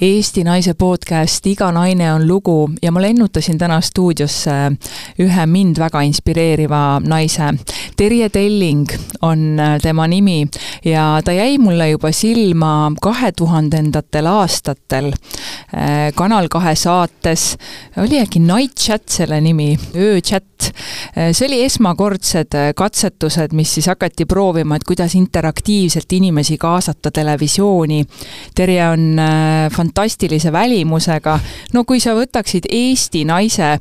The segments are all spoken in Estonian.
Eesti Naise podcast Iga naine on lugu ja ma lennutasin täna stuudiosse ühe mind väga inspireeriva naise. Terje Telling on tema nimi ja ta jäi mulle juba silma kahe tuhandendatel aastatel eh, Kanal kahe saates, oli äkki Night Chat selle nimi, ööchat. Eh, see oli esmakordsed katsetused, mis siis hakati proovima, et kuidas interaktiivselt inimesi kaasata televisiooni. Terje on fantastiline fantastilise välimusega. no kui sa võtaksid Eesti naise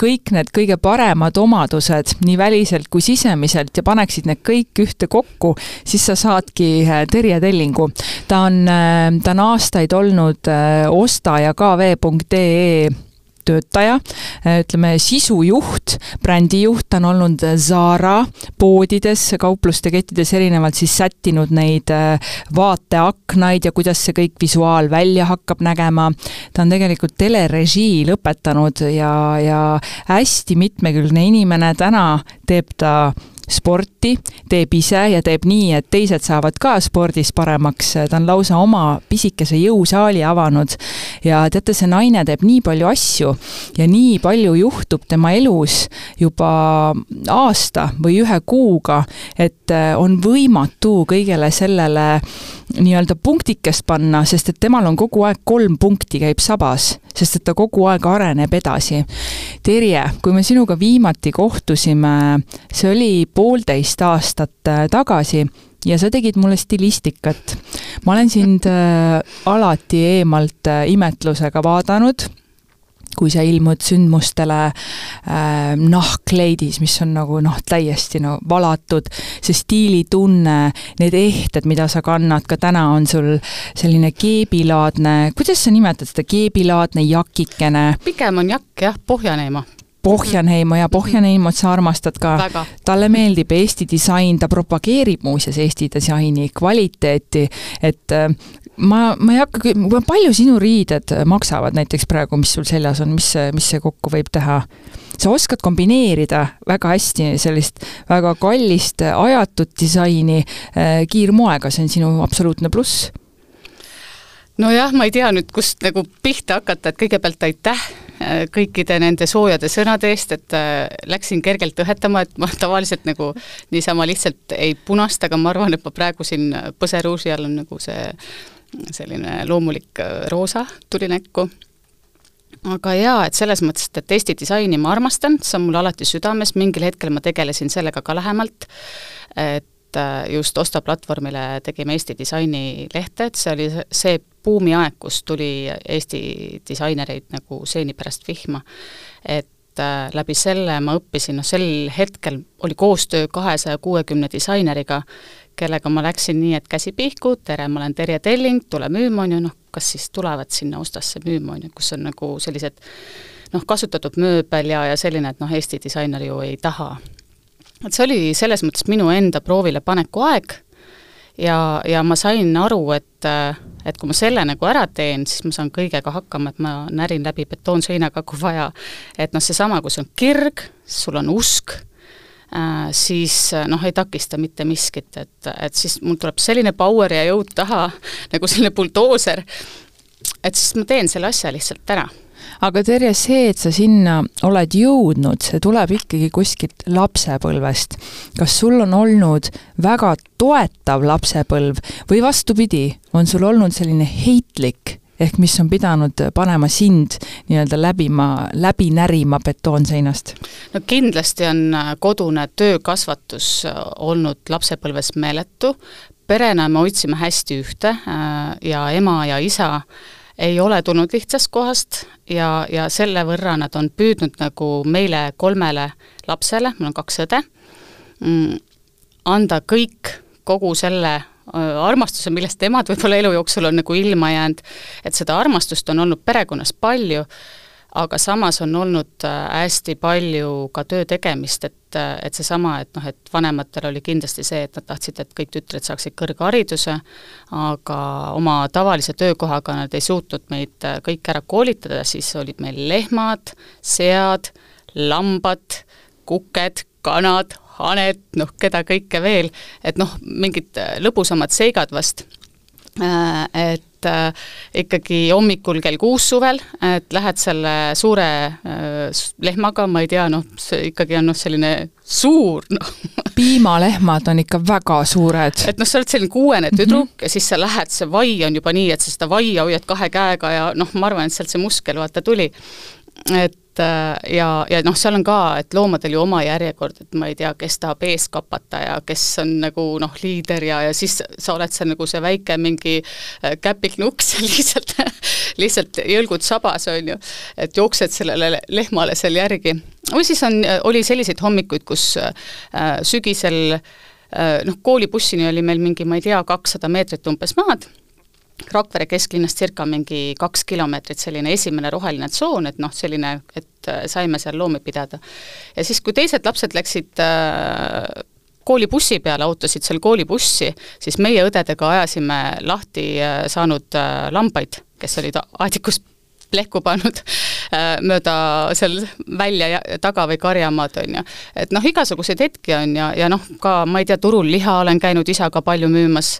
kõik need kõige paremad omadused nii väliselt kui sisemiselt ja paneksid need kõik ühte kokku, siis sa saadki äh, Terje Tellingu. ta on, äh, ta on aastaid olnud äh, ostaja kv.ee töötaja, ütleme sisujuht, brändijuht, ta on olnud Zara poodides, kaupluste kettides erinevalt siis sättinud neid äh, vaateaknaid ja kuidas see kõik visuaal välja hakkab nägema. ta on tegelikult telerežii lõpetanud ja, ja hästi mitmekülgne inimene, täna teeb ta sporti, teeb ise ja teeb nii, et teised saavad ka spordis paremaks, ta on lausa oma pisikese jõusaali avanud. ja teate, see naine teeb nii palju asju ja nii palju juhtub tema elus juba aasta või ühe kuuga, et äh, on võimatu kõigele sellele nii-öelda punktikest panna, sest et temal on kogu aeg kolm punkti käib sabas, sest et ta kogu aeg areneb edasi. Terje, kui me sinuga viimati kohtusime, see oli poolteist aastat äh, tagasi ja sa tegid mulle stilistikat. ma olen sind äh, alati eemalt äh, imetlusega vaadanud kui sa ilmud sündmustele äh, nahkkleidis, mis on nagu noh, täiesti no valatud, see stiilitunne, need ehted, mida sa kannad, ka täna on sul selline keebilaadne, kuidas sa nimetad seda, keebilaadne jakikene? pigem on jakk jah, Pohjaneema Pohjanheimo ja Pohjanheimot sa armastad ka. talle meeldib Eesti disain, ta propageerib muuseas Eesti disaini kvaliteeti, et äh, ma, ma ei hakka, palju sinu riided maksavad näiteks praegu, mis sul seljas on, mis, mis see kokku võib teha? sa oskad kombineerida väga hästi sellist väga kallist ajatud disaini äh, kiirmoega, see on sinu absoluutne pluss. Nojah, ma ei tea nüüd, kust nagu pihta hakata, et kõigepealt aitäh äh, kõikide nende soojade sõnade eest, et äh, läksin kergelt õhetama, et ma tavaliselt nagu niisama lihtsalt ei punasta, aga ma arvan, et ma praegu siin põseruusi all on nagu see selline loomulik äh, roosa tuli näkku. aga jaa, et selles mõttes, et Eesti disaini ma armastan, see on mul alati südames, mingil hetkel ma tegelesin sellega ka lähemalt, et äh, just Osta platvormile tegime Eesti disaini lehte, et see oli see buumiaeg, kus tuli Eesti disainereid nagu seeni pärast vihma. et äh, läbi selle ma õppisin, noh sel hetkel oli koostöö kahesaja kuuekümne disaineriga, kellega ma läksin nii, et käsi pihku, tere, ma olen Terje Telling, tule müüma, on ju, noh, kas siis tulevad sinna Ostasse müüma, on ju, kus on nagu sellised noh, kasutatud mööbel ja, ja selline, et noh, Eesti disainer ju ei taha. Et see oli selles mõttes minu enda proovile paneku aeg. Ja, ja ma sain aru, et, et kui ma selle nagu ära teen, siis ma saan kõigega hakkama, et ma närin läbi betoonseinaga, kui vaja. et noh, seesama, kui sul on kirg, sul on usk Äh, siis noh, ei takista mitte miskit, et, et siis mul tuleb selline power ja jõud taha, nagu selline buldooser, et siis ma teen selle asja lihtsalt ära aga Terje, see, et sa sinna oled jõudnud, see tuleb ikkagi kuskilt lapsepõlvest. kas sul on olnud väga toetav lapsepõlv või vastupidi, on sul olnud selline heitlik ehk mis on pidanud panema sind nii-öelda läbima, läbi närima betoonseinast? no kindlasti on äh, kodune töökasvatus äh, olnud lapsepõlves meeletu, perena me hoidsime hästi ühte äh, ja ema ja isa ei ole tulnud lihtsast kohast ja, ja selle võrra nad on püüdnud nagu meile kolmele lapsele, mul on kaks õde, mm, anda kõik, kogu selle Äh, armastuse, millest emad võib-olla elu jooksul on nagu ilma jäänud, et seda armastust on olnud perekonnas palju, aga samas on olnud äh, hästi palju ka töö tegemist, et, äh, et seesama, et noh, et vanematel oli kindlasti see, et nad tahtsid, et kõik tütred saaksid kõrghariduse, aga oma tavalise töökohaga nad ei suutnud meid kõik ära koolitada, siis olid meil lehmad, sead, lambad, kuked, kanad, Anet, noh, keda kõike veel, et noh, mingid lõbusamad seigad vast et äh, ikkagi hommikul kell kuus suvel, et lähed selle suure äh, lehmaga, ma ei tea, noh, see ikkagi on noh, selline suur, noh. piimalehmad on ikka väga suured. et noh, sa oled selline kuuene tüdruk mm -hmm. ja siis sa lähed, see vai on juba nii, et sa seda vaia hoiad kahe käega ja noh, ma arvan, et sealt see muskel vaata tuli. et et äh, ja, ja noh, seal on ka, et loomadel ju oma järjekord, et ma ei tea, kes tahab ees kapata ja kes on nagu noh, liider ja, ja siis sa oled seal nagu see väike mingi äh, käpiknukk seal lihtsalt lihtsalt jõlgud sabas, on ju, et jooksed sellele lehmale seal järgi. või siis on, oli selliseid hommikuid, kus äh, sügisel äh, noh, koolibussini oli meil mingi, ma ei tea, kakssada meetrit umbes maad Rakvere kesklinnast circa mingi kaks kilomeetrit selline esimene roheline tsoon, et noh, selline, et äh, saime seal loomi pidada. ja siis, kui teised lapsed läksid äh, koolibussi peale, ootasid seal koolibussi, siis meie õdedega ajasime lahti äh, saanud äh, lambaid, kes olid aedikus plehku pannud mööda seal välja ja taga või karjamaad, on ju. et noh, igasuguseid hetki on ja, ja noh, ka ma ei tea, turul liha olen käinud isaga palju müümas,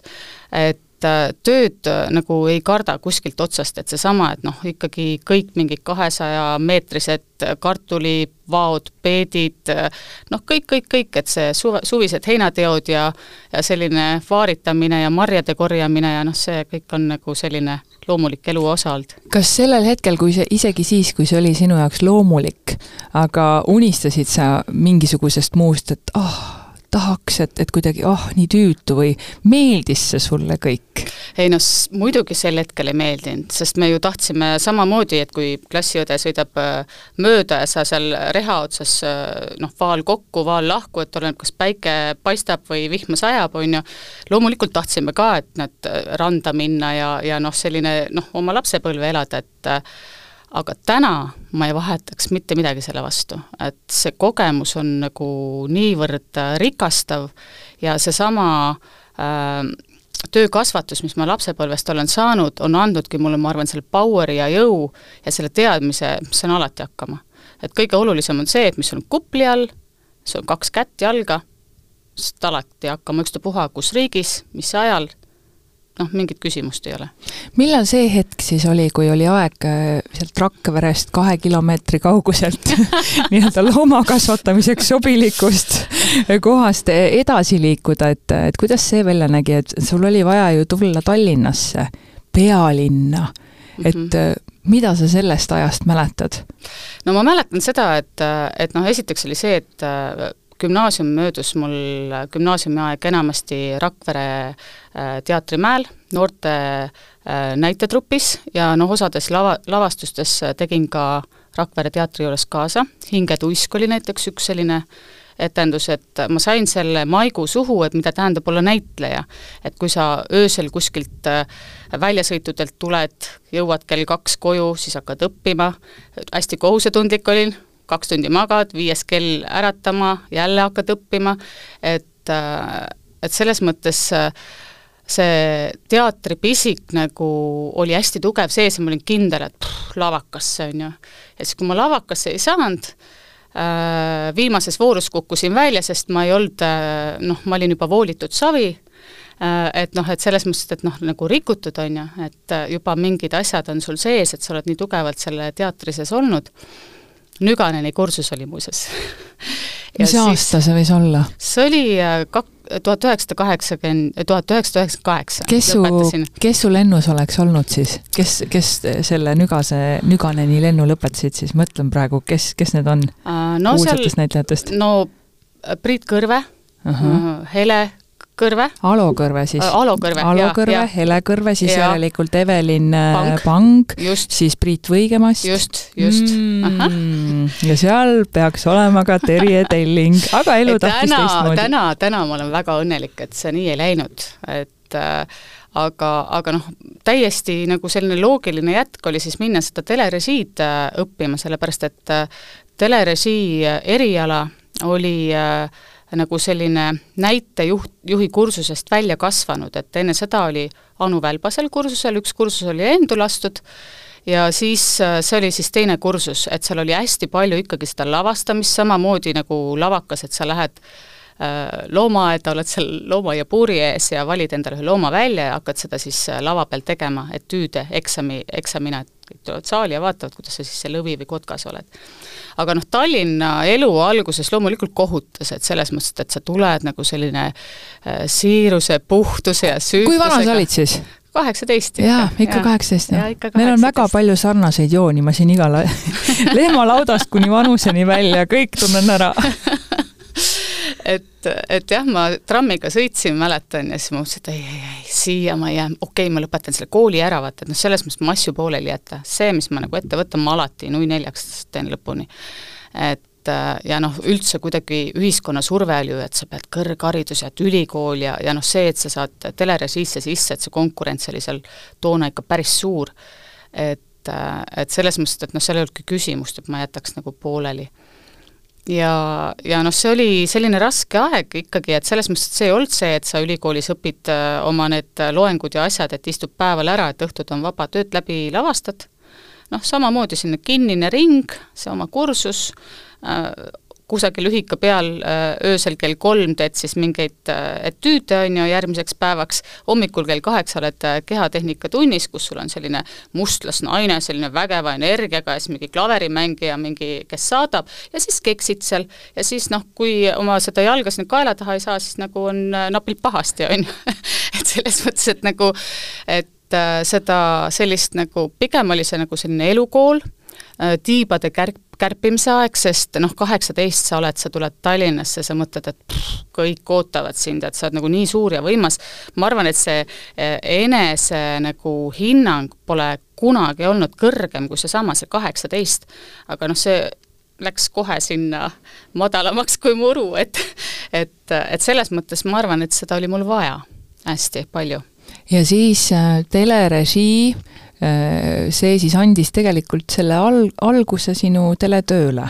et et äh, tööd äh, nagu ei karda kuskilt otsast, et seesama, et noh, ikkagi kõik mingid kahesajameetrised kartulivaod, peedid, äh, noh, kõik, kõik, kõik, et see suve, suvised heinateod ja ja selline vaaritamine ja marjade korjamine ja noh, see kõik on nagu selline loomulik elu osa olnud. kas sellel hetkel, kui see, isegi siis, kui see oli sinu jaoks loomulik, aga unistasid sa mingisugusest muust, et ah oh,, tahaks, et, et kuidagi oh, nii tüütu või meeldis see sulle kõik? ei noh, muidugi sel hetkel ei meeldinud, sest me ju tahtsime samamoodi, et kui klassiõde sõidab äh, mööda ja sa seal reha otsas äh, noh, vaal kokku, vaal lahku, et oleneb, kas päike paistab või vihma sajab, on ju, loomulikult tahtsime ka, et nad äh, randa minna ja, ja noh, selline noh, oma lapsepõlve elada, et aga täna ma ei vahetaks mitte midagi selle vastu, et see kogemus on nagu niivõrd äh, rikastav ja seesama äh, töökasvatus, mis ma lapsepõlvest olen saanud, on andnudki mulle, ma arvan, selle power'i ja jõu ja selle teadmise, saan alati hakkama. et kõige olulisem on see, et mis on kupli all, see on kaks kätt jalga, saad alati hakkama ükstapuha kus riigis, mis ajal noh, mingit küsimust ei ole. millal see hetk siis oli, kui oli aeg äh, sealt Rakverest kahe kilomeetri kauguselt nii-öelda looma kasvatamiseks sobilikust kohast edasi liikuda, et, et kuidas see välja nägi, et sul oli vaja ju tulla Tallinnasse, pealinna, et mm -hmm mida sa sellest ajast mäletad? no ma mäletan seda, et, et noh, esiteks oli see, et gümnaasium möödus mul, gümnaasiumiaeg enamasti Rakvere äh, teatrimäel, noorte äh, näitetrupis ja noh, osades lava, lavastustes tegin ka Rakvere teatri juures kaasa, Hingetuisk oli näiteks üks selline etendus, et ma sain selle maigu suhu, et mida tähendab olla näitleja. et kui sa öösel kuskilt äh, väljasõitudelt tuled, jõuad kell kaks koju, siis hakkad õppima, hästi kohusetundlik olin, kaks tundi magad, viies kell äratama, jälle hakkad õppima, et, äh, et selles mõttes äh, see teatripisik nagu oli hästi tugev sees ja ma olin kindel, et pff, lavakasse, on ju. ja siis, kui ma lavakasse ei saanud, äh, viimases voorus kukkusin välja, sest ma ei olnud noh, ma olin juba voolitud savi, et noh, et selles mõttes, et noh, nagu rikutud, on ju, et juba mingid asjad on sul sees, et sa oled nii tugevalt selle teatri sees olnud Nüganeni kursus oli muuseas mis aasta see võis olla? see oli äh, kak-, tuhat üheksasada kaheksakümmend, tuhat üheksasada üheksakümmend kaheksa. kes su, kes su lennus oleks olnud siis, kes, kes selle Nügase, Nüganeni lennu lõpetasid siis, mõtlen praegu, kes, kes need on uh, no, kuulsatest näitlejatest? no Priit Kõrve uh, -huh. Hele Kõrve. Alo Kõrve siis. Alo Kõrve, Alo Kõrve, Hele Kõrve, siis ja. järelikult Evelin äh, Pang, siis Priit Võigemast. just, just mm,. ja seal peaks olema ka Terje Telling, aga elu tahtis teistmoodi. täna, täna ma olen väga õnnelik, et see nii ei läinud, et äh, aga, aga noh, täiesti nagu selline loogiline jätk oli siis minna seda telerežiid äh, õppima, sellepärast et äh, telerežii eriala oli äh, nagu selline näitejuht, juhi kursusest välja kasvanud, et enne seda oli Anu Välbasel kursusel, üks kursus oli lendu lastud, ja siis äh, see oli siis teine kursus, et seal oli hästi palju ikkagi seda lavastamist, samamoodi nagu lavakas, et sa lähed loomaaeda, oled seal loomaaia puuri ees ja valid endale ühe looma välja ja hakkad seda siis lava peal tegema etüüde, eksami, eksamina, et kõik tulevad saali ja vaatavad, kuidas sa siis see lõvi või kotkas oled. aga noh, Tallinna elu alguses loomulikult kohutas, et selles mõttes, et sa tuled nagu selline äh, siiruse, puhtuse ja süütusega. kui vana sa olid siis? kaheksateist. jaa, ikka kaheksateist, jah. meil on väga palju sarnaseid jooni, ma siin igale lehmalaudast kuni vanuseni välja, kõik tunnen ära et, et jah, ma trammiga sõitsin, mäletan, ja siis ma mõtlesin, et ei, ei, ei, siia ma ei jää, okei okay,, ma lõpetan selle kooli ära, vaata, et noh, selles mõttes ma asju pooleli ei jäta. see, mis ma nagu ette võtan, ma alati nui neljaks teen lõpuni. et ja noh, üldse kuidagi ühiskonna surve oli ju, et sa pead kõrghariduse, et ülikool ja, ja noh, see, et sa saad telerežiisse sisse, et see konkurents oli seal toona ikka päris suur, et, et selles mõttes, et noh, seal ei olnudki küsimust, et ma jätaks nagu pooleli ja, ja noh, see oli selline raske aeg ikkagi, et selles mõttes, et see ei olnud see, et sa ülikoolis õpid äh, oma need loengud ja asjad, et istud päeval ära, et õhtud on vaba, tööd läbi lavastad, noh, samamoodi selline kinnine ring, see oma kursus, äh, kusagil ühika peal äh, öösel kell kolm teed siis mingeid äh, etüüde, on ju, järgmiseks päevaks, hommikul kell kaheksa oled äh, kehatehnika tunnis, kus sul on selline mustlasnaine, selline vägeva energiaga ja siis mingi klaverimängija, mingi, kes saadab, ja siis keksid seal ja siis noh, kui oma seda jalga sinna kaela taha ei saa, siis nagu on napilt pahasti, on ju. et selles mõttes, et nagu, et seda sellist nagu, pigem oli see nagu selline elukool, tiibade kärp, kärpimise aeg, sest noh, kaheksateist sa oled, sa tuled Tallinnasse, sa mõtled, et pff, kõik ootavad sind, et sa oled nagu nii suur ja võimas, ma arvan, et see eh, enese nagu hinnang pole kunagi olnud kõrgem kui seesama, see kaheksateist. aga noh, see läks kohe sinna madalamaks kui muru, et et, et selles mõttes ma arvan, et seda oli mul vaja hästi palju. ja siis äh, telerežii see siis andis tegelikult selle al-, alguse sinu teletööle?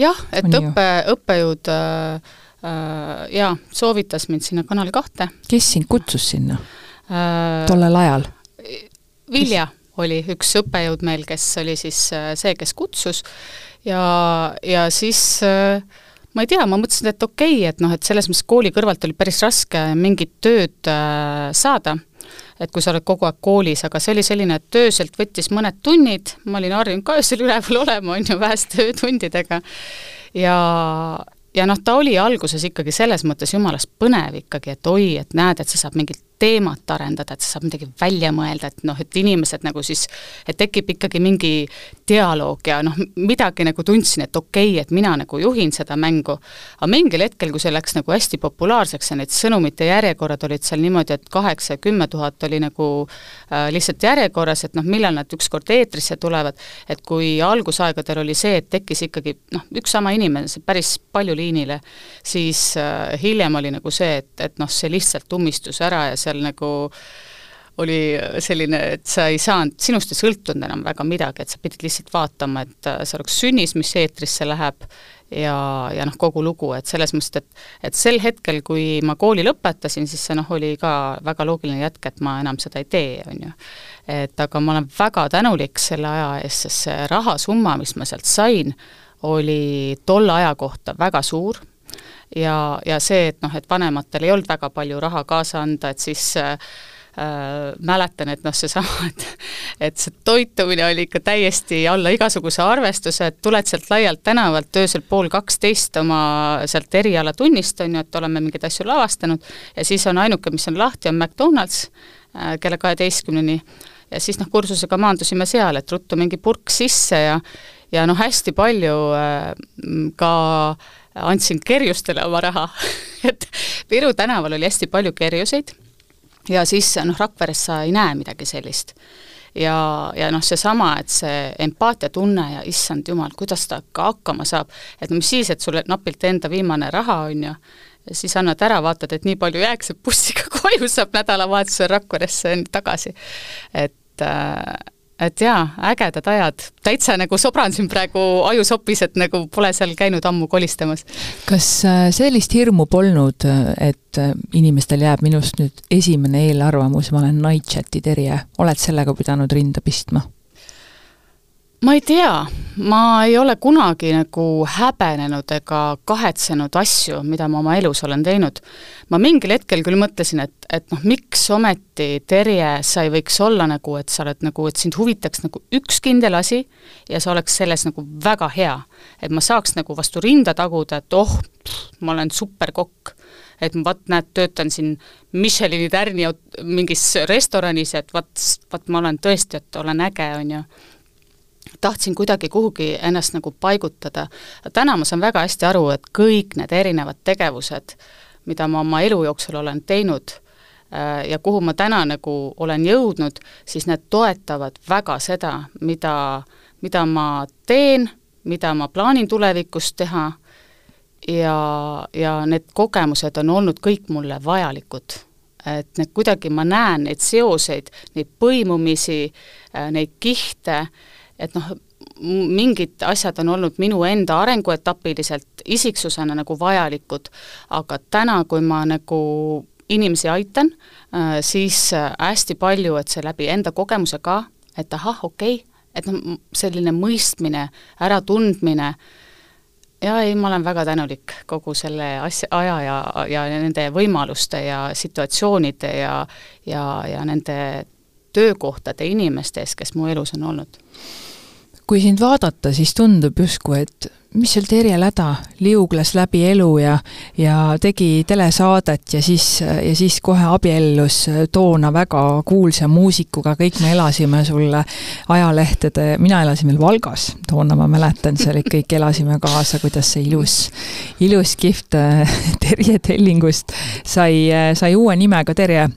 jah, et On õppe, õppejõud äh, äh, jaa, soovitas mind sinna Kanal kahte. kes sind kutsus sinna äh, tollel ajal? Vilja oli üks õppejõud meil, kes oli siis äh, see, kes kutsus ja, ja siis äh, ma ei tea, ma mõtlesin, et okei okay,, et noh, et selles mõttes kooli kõrvalt oli päris raske mingit tööd äh, saada et kui sa oled kogu aeg koolis, aga see oli selline, et ööselt võttis mõned tunnid, ma olin harjunud ka öösel üleval olema, on ju, väheste öötundidega, ja, ja noh, ta oli alguses ikkagi selles mõttes jumalast põnev ikkagi, et oi, et näed, et sa saad mingit teemat arendada, et sa saad midagi välja mõelda, et noh, et inimesed nagu siis, et tekib ikkagi mingi dialoog ja noh, midagi nagu tundsin, et okei okay,, et mina nagu juhin seda mängu. aga mingil hetkel, kui see läks nagu hästi populaarseks ja need sõnumite järjekorrad olid seal niimoodi, et kaheksa ja kümme tuhat oli nagu äh, lihtsalt järjekorras, et noh, millal nad ükskord eetrisse tulevad, et kui algusaegadel oli see, et tekkis ikkagi noh, üks sama inimene, see päris palju liinile, siis äh, hiljem oli nagu see, et, et noh, see lihtsalt ummistus ära ja seal nagu oli selline, et sa ei saanud, sinust ei sõltunud enam väga midagi, et sa pidid lihtsalt vaatama, et äh, see oleks sünnis, mis eetrisse läheb, ja, ja noh, kogu lugu, et selles mõttes, et et sel hetkel, kui ma kooli lõpetasin, siis see noh, oli ka väga loogiline jätk, et ma enam seda ei tee, on ju. et aga ma olen väga tänulik selle aja eest, sest see rahasumma, mis ma sealt sain, oli tolle aja kohta väga suur ja, ja see, et noh, et vanematel ei olnud väga palju raha kaasa anda, et siis äh, äh, mäletan, et noh, seesama, et et see toitumine oli ikka täiesti alla igasuguse arvestuse, et tuled sealt laialt tänavalt öösel pool kaksteist oma sealt erialatunnist, on ju, et oleme mingeid asju lavastanud, ja siis on ainuke, mis on lahti, on McDonalds äh, kella kaheteistkümneni, ja siis noh, kursusega maandusime seal, et ruttu mingi purk sisse ja ja noh, hästi palju äh, ka andsin kerjustele oma raha et Viru tänaval oli hästi palju kerjuseid ja siis noh, Rakveres sa ei näe midagi sellist. ja, ja noh, seesama, et see empaatiatunne ja issand jumal, kuidas ta ka hakkama saab, et mis siis, et sul napilt enda viimane raha, on ju, siis annad ära, vaatad, et nii palju jääks, et bussiga koju saab nädalavahetusel Rakveresse tagasi. et äh, et jaa, ägedad ajad, täitsa nagu sobran siin praegu ajusopis, et nagu pole seal käinud ammu kolistamas. kas äh, sellist hirmu polnud, et äh, inimestel jääb minust nüüd esimene eelarvamus, ma olen Nightchati terje, oled sellega pidanud rinda pistma? Ma ei tea, ma ei ole kunagi nagu häbenenud ega kahetsenud asju, mida ma oma elus olen teinud. ma mingil hetkel küll mõtlesin, et, et noh, miks ometi, Terje, sa ei võiks olla nagu, et sa oled nagu, et sind huvitaks nagu üks kindel asi ja sa oleks selles nagu väga hea. et ma saaks nagu vastu rinda taguda, et oh, ma olen superkokk et vaat näed, töötan siin Michelini tärni mingis restoranis, et vaat, vaat ma olen tõesti, et olen äge, on ju tahtsin kuidagi kuhugi ennast nagu paigutada. täna ma saan väga hästi aru, et kõik need erinevad tegevused, mida ma oma elu jooksul olen teinud äh, ja kuhu ma täna nagu olen jõudnud, siis need toetavad väga seda, mida, mida ma teen, mida ma plaanin tulevikus teha ja, ja need kogemused on olnud kõik mulle vajalikud. et need kuidagi, ma näen neid seoseid, neid põimumisi, äh, neid kihte, et noh, mingid asjad on olnud minu enda arenguetapiliselt isiksusena nagu vajalikud, aga täna, kui ma nagu inimesi aitan, äh, siis äh, hästi palju, et see läbi enda kogemuse ka, et ahah, okei okay,, et noh, selline mõistmine, äratundmine, jaa, ei, ma olen väga tänulik kogu selle asja, aja ja, ja nende võimaluste ja situatsioonide ja ja, ja nende töökohtade inimeste ees, kes mu elus on olnud kui sind vaadata, siis tundub justkui, et mis seal Terje Läda liugles läbi elu ja ja tegi telesaadet ja siis, ja siis kohe abiellus toona väga kuulsa muusikuga, kõik me elasime sulle ajalehtede, mina elasin veel Valgas, toona ma mäletan, seal kõik elasime kaasa, kuidas see ilus, ilus kihvt Terje Tellingust sai, sai uue nimega Terje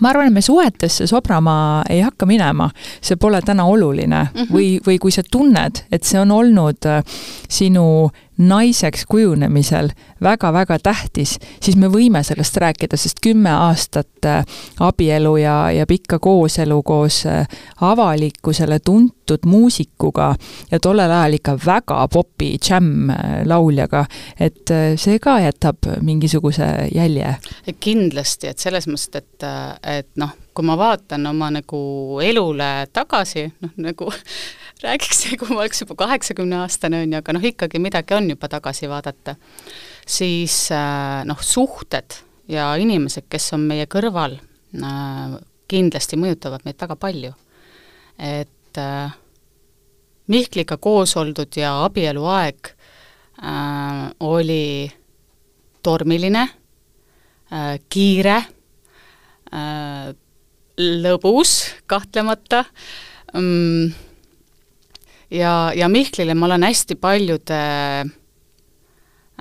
ma arvan, et me suhetesse sobrama ei hakka minema, see pole täna oluline mm -hmm. või, või kui sa tunned, et see on olnud äh, sinu naiseks kujunemisel väga-väga tähtis, siis me võime sellest rääkida, sest kümme aastat äh, abielu ja, ja pikka kooselu koos äh, avalikkusele tuntud muusikuga ja tollel ajal ikka väga popi džämm-lauljaga, et äh, see ka jätab mingisuguse jälje. kindlasti, et selles mõttes, et, et noh, kui ma vaatan oma nagu elule tagasi, noh nagu räägiks, kui ma oleks juba kaheksakümneaastane, on ju, aga noh, ikkagi midagi on juba tagasi vaadata, siis äh, noh, suhted ja inimesed, kes on meie kõrval, äh, kindlasti mõjutavad meid väga palju. et äh, Mihkliga koos oldud ja abieluaeg oli tormiline kiire lõbus kahtlemata mm,, ja, ja Mihklile ma olen hästi paljude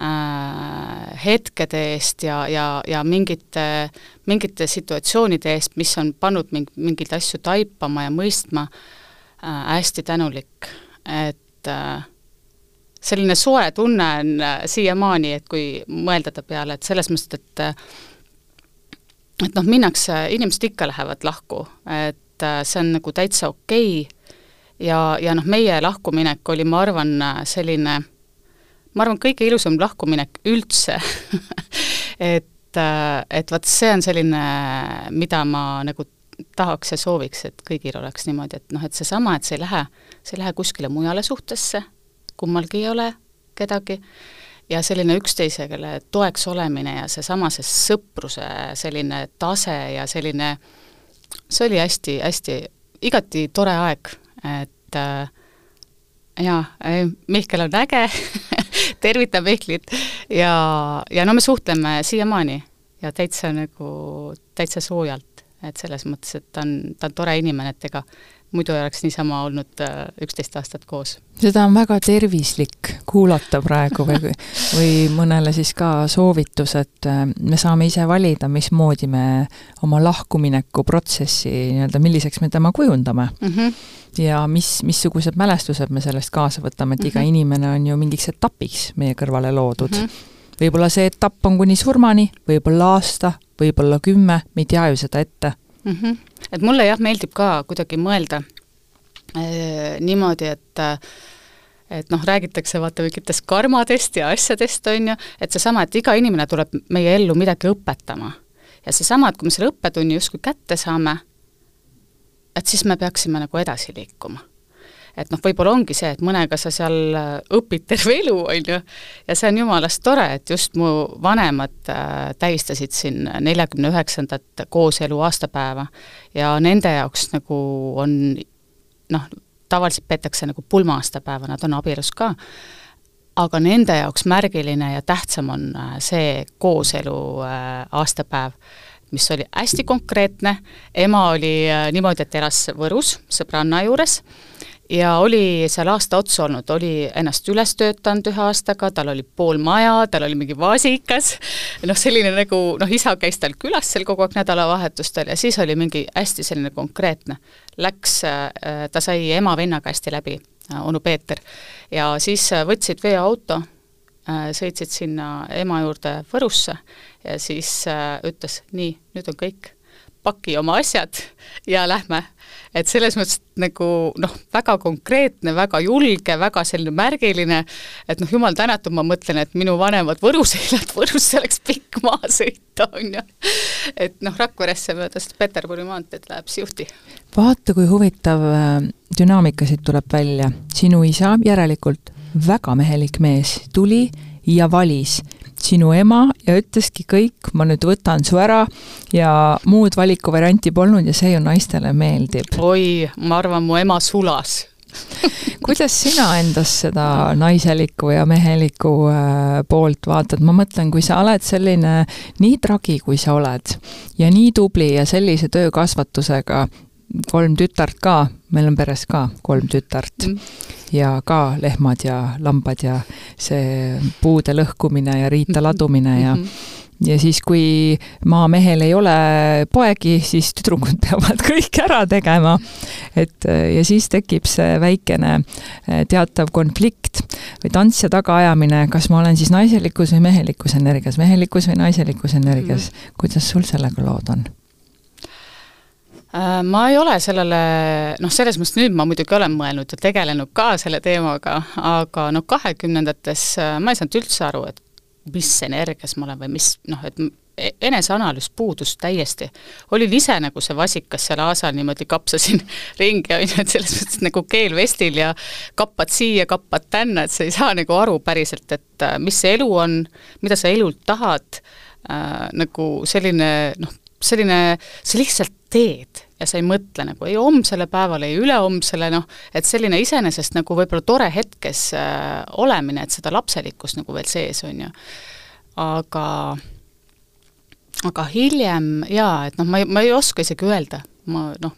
äh, hetkede eest ja, ja, ja mingite, mingite situatsioonide eest, mis on pannud mind mingeid asju taipama ja mõistma äh,, hästi tänulik, et äh, selline soe tunne on äh, siiamaani, et kui mõelda ta peale, et selles mõttes, et äh, et noh, minnakse, inimesed ikka lähevad lahku, et äh, see on nagu täitsa okei. okay,, ja, ja noh, meie lahkuminek oli, ma arvan, selline, ma arvan, kõige ilusam lahkuminek üldse et, et vot see on selline, mida ma nagu tahaks ja sooviks, et kõigil oleks niimoodi, et noh, et seesama, et sa ei lähe, sa ei lähe kuskile mujale suhtesse, kummalgi ei ole kedagi, ja selline üksteisele toeks olemine ja seesama, see sõpruse selline tase ja selline, see oli hästi, hästi, igati tore aeg et äh, jaa, Mihkel on äge tervitan Mihklit. Ja, ja no me suhtleme siiamaani ja täitsa nagu, täitsa soojalt, et selles mõttes, et ta on, ta on tore inimene, et ega muidu ei oleks niisama olnud äh, üksteist aastat koos. seda on väga tervislik kuulata praegu või, või mõnele siis ka soovitus, et äh, me saame ise valida, mismoodi me oma lahkumineku protsessi nii-öelda, milliseks me tema kujundame mm. -hmm. ja mis, missugused mälestused me sellest kaasa võtame, et mm -hmm. iga inimene on ju mingiks etapiks meie kõrvale loodud mm. -hmm võib-olla see etapp on kuni surmani, võib-olla aasta, võib-olla kümme, me ei tea ju seda ette mm. -hmm. et mulle jah, meeldib ka kuidagi mõelda äh, niimoodi, et äh, et noh, räägitakse vaata mingitest karmadest ja asjadest, on ju, et seesama, et iga inimene tuleb meie ellu midagi õpetama. ja seesama, et kui me selle õppetunni justkui kätte saame, et siis me peaksime nagu edasi liikuma. Et noh, võib-olla ongi see, et mõnega sa seal äh, õpid terve elu, on ju, ja see on jumalast tore, et just mu vanemad äh, tähistasid siin neljakümne üheksandat kooselu aastapäeva. Ja nende jaoks nagu on noh, tavaliselt peetakse nagu pulma-aastapäeva, nad on abielus ka, aga nende jaoks märgiline ja tähtsam on äh, see kooselu aastapäev mis oli hästi konkreetne, ema oli niimoodi, et elas Võrus sõbranna juures ja oli seal aasta otsa olnud, oli ennast üles töötanud ühe aastaga, tal oli pool maja, tal oli mingi vaasikas, noh, selline nagu noh, isa käis tal külas seal kogu aeg nädalavahetustel ja siis oli mingi hästi selline konkreetne. Läks, äh, ta sai ema-vennaga hästi läbi, äh, onu Peeter, ja siis võtsid veoauto, sõitsid sinna ema juurde Võrusse ja siis äh, ütles, nii, nüüd on kõik, paki oma asjad ja lähme. Et selles mõttes nagu noh, väga konkreetne, väga julge, väga selline märgiline, et noh, jumal tänatud, ma mõtlen, et minu vanemad Võrus ei elanud, Võrusse oleks pikk maa sõita, on ju. et noh, Rakveresse mööda seda Peterburi maanteed läheb siuhti. vaata, kui huvitav äh, dünaamika siit tuleb välja. sinu isa järelikult väga mehelik mees tuli ja valis sinu ema ja ütleski kõik, ma nüüd võtan su ära ja muud valikuvarianti polnud ja see ju naistele meeldib. oi, ma arvan, mu ema sulas kuidas sina endas seda naiselikku ja mehelikku äh, poolt vaatad, ma mõtlen, kui sa oled selline nii tragi, kui sa oled ja nii tubli ja sellise töökasvatusega, kolm tütart ka, meil on peres ka kolm tütart mm. ja ka lehmad ja lambad ja see puude lõhkumine ja riita ladumine ja mm -hmm ja siis, kui maamehel ei ole poegi, siis tüdrukud peavad kõik ära tegema. et ja siis tekib see väikene teatav konflikt või tantsija tagaajamine, kas ma olen siis naiselikus või mehelikus energias, mehelikus või naiselikus energias mm. -hmm. kuidas sul sellega lood on? Äh, ma ei ole sellele, noh, selles mõttes nüüd ma muidugi olen mõelnud ja tegelenud ka selle teemaga, aga noh, kahekümnendates äh, ma ei saanud üldse aru, et mis energias ma olen või mis noh, et e-, eneseanalüüs puudus täiesti. olin ise nagu see vasikas seal aasal niimoodi kapsasin ringi, on ju, et selles mõttes nagu keel vestil ja kappad siia, kappad tänna, et sa ei saa nagu aru päriselt, et äh, mis see elu on, mida sa elult tahad äh,, nagu selline noh, selline, sa lihtsalt teed ja sa ei mõtle nagu ei homsele päevale, ei ülehomsele, noh, et selline iseenesest nagu võib-olla tore hetkes äh, olemine, et seda lapselikkust nagu veel sees on ju. aga, aga hiljem jaa, et noh, ma ei, ma ei oska isegi öelda, ma noh,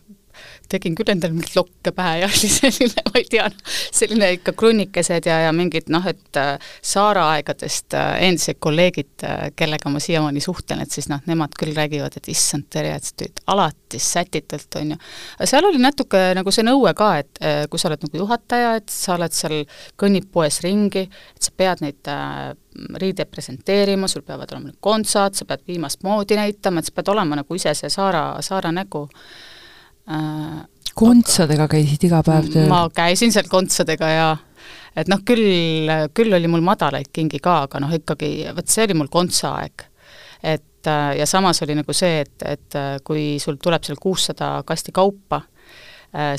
tegin küll endale mingit lokke pähe ja oli selline, ma ei tea, selline ikka krunnikesed ja, ja mingid noh, et äh, Saara aegadest äh, endised kolleegid, äh, kellega ma siiamaani suhtlen, et siis noh, nemad küll räägivad, et issand, Terje, et sa tulid alati sätitult, on ju. aga seal oli natuke nagu see nõue ka, et kui sa oled nagu juhataja, et sa oled seal, kõnnid poes ringi, et sa pead neid riideid presenteerima, sul peavad olema need kontsad, sa pead viimast moodi näitama, et sa pead olema nagu ise see Saara, Saara nägu kontsadega käisid iga päev tööl? ma käisin seal kontsadega ja et noh, küll, küll oli mul madalaid kingi ka, aga noh, ikkagi vot see oli mul kontsaaeg. et ja samas oli nagu see, et, et kui sul tuleb seal kuussada kasti kaupa,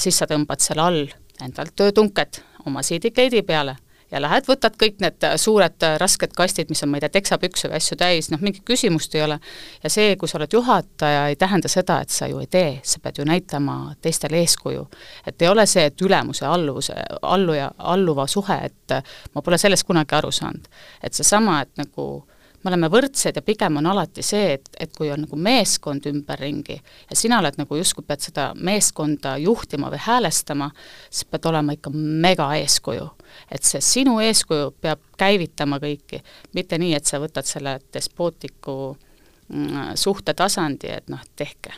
siis sa tõmbad seal all endalt töötunked oma siidikleidi peale ja lähed, võtad kõik need suured rasked kastid, mis on, ma ei tea, teksapükse või asju täis, noh, mingit küsimust ei ole. ja see, kui sa oled juhataja, ei tähenda seda, et sa ju ei tee, sa pead ju näitama teistele eeskuju. et ei ole see, et ülemuse alluvuse, alluja, alluva suhe, et ma pole sellest kunagi aru saanud. et seesama, et nagu me oleme võrdsed ja pigem on alati see, et, et kui on nagu meeskond ümberringi ja sina oled nagu justkui pead seda meeskonda juhtima või häälestama, siis pead olema ikka mega eeskuju. et see sinu eeskuju peab käivitama kõiki, mitte nii, et sa võtad selle despootliku mm, suhtetasandi, et noh, tehke.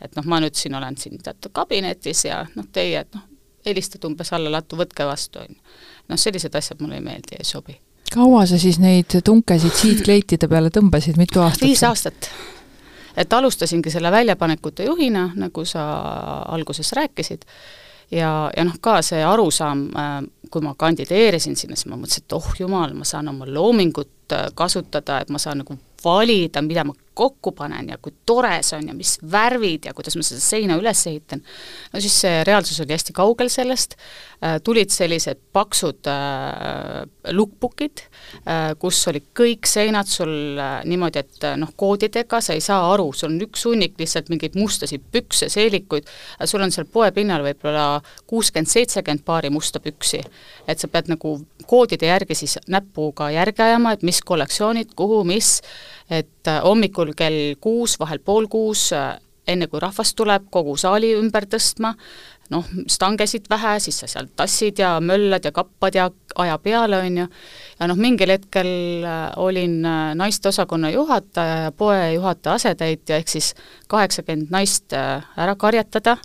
et noh, ma nüüd siin olen siin teatud kabinetis ja noh, teie, et noh, helistad umbes alla lattu, võtke vastu, on ju. noh, sellised asjad mulle ei meeldi, ei sobi kaua sa siis neid tunkesid siidkleitide peale tõmbasid, mitu aastat? viis aastat. et alustasingi selle väljapanekute juhina, nagu sa alguses rääkisid, ja, ja noh, ka see arusaam, äh, kui ma kandideerisin sinna, siis ma mõtlesin, et oh jumal, ma saan oma loomingut äh, kasutada, et ma saan nagu valida, mida ma kokku panen ja kui tore see on ja mis värvid ja kuidas ma seda seina üles ehitan, no siis see reaalsus oli hästi kaugel sellest, äh, tulid sellised paksud äh, lookbook'id äh,, kus olid kõik seinad sul äh, niimoodi, et äh, noh, koodidega sa ei saa aru, sul on üks hunnik lihtsalt mingeid mustasid pükse, seelikuid, sul on seal poepinnal võib-olla kuuskümmend, seitsekümmend paari musta püksi. et sa pead nagu koodide järgi siis näpuga järge ajama, et mis kollektsioonid, kuhu, mis, et äh, hommikul kell kuus, vahel pool kuus, äh, enne kui rahvas tuleb, kogu saali ümber tõstma, noh, stangesid vähe, siis sa seal tassid ja möllad ja kappad ja aja peale, on ju, ja noh, mingil hetkel äh, olin naisteosakonna juhataja ja poejuhataja asetäitja, ehk siis kaheksakümmend naist ära karjatada,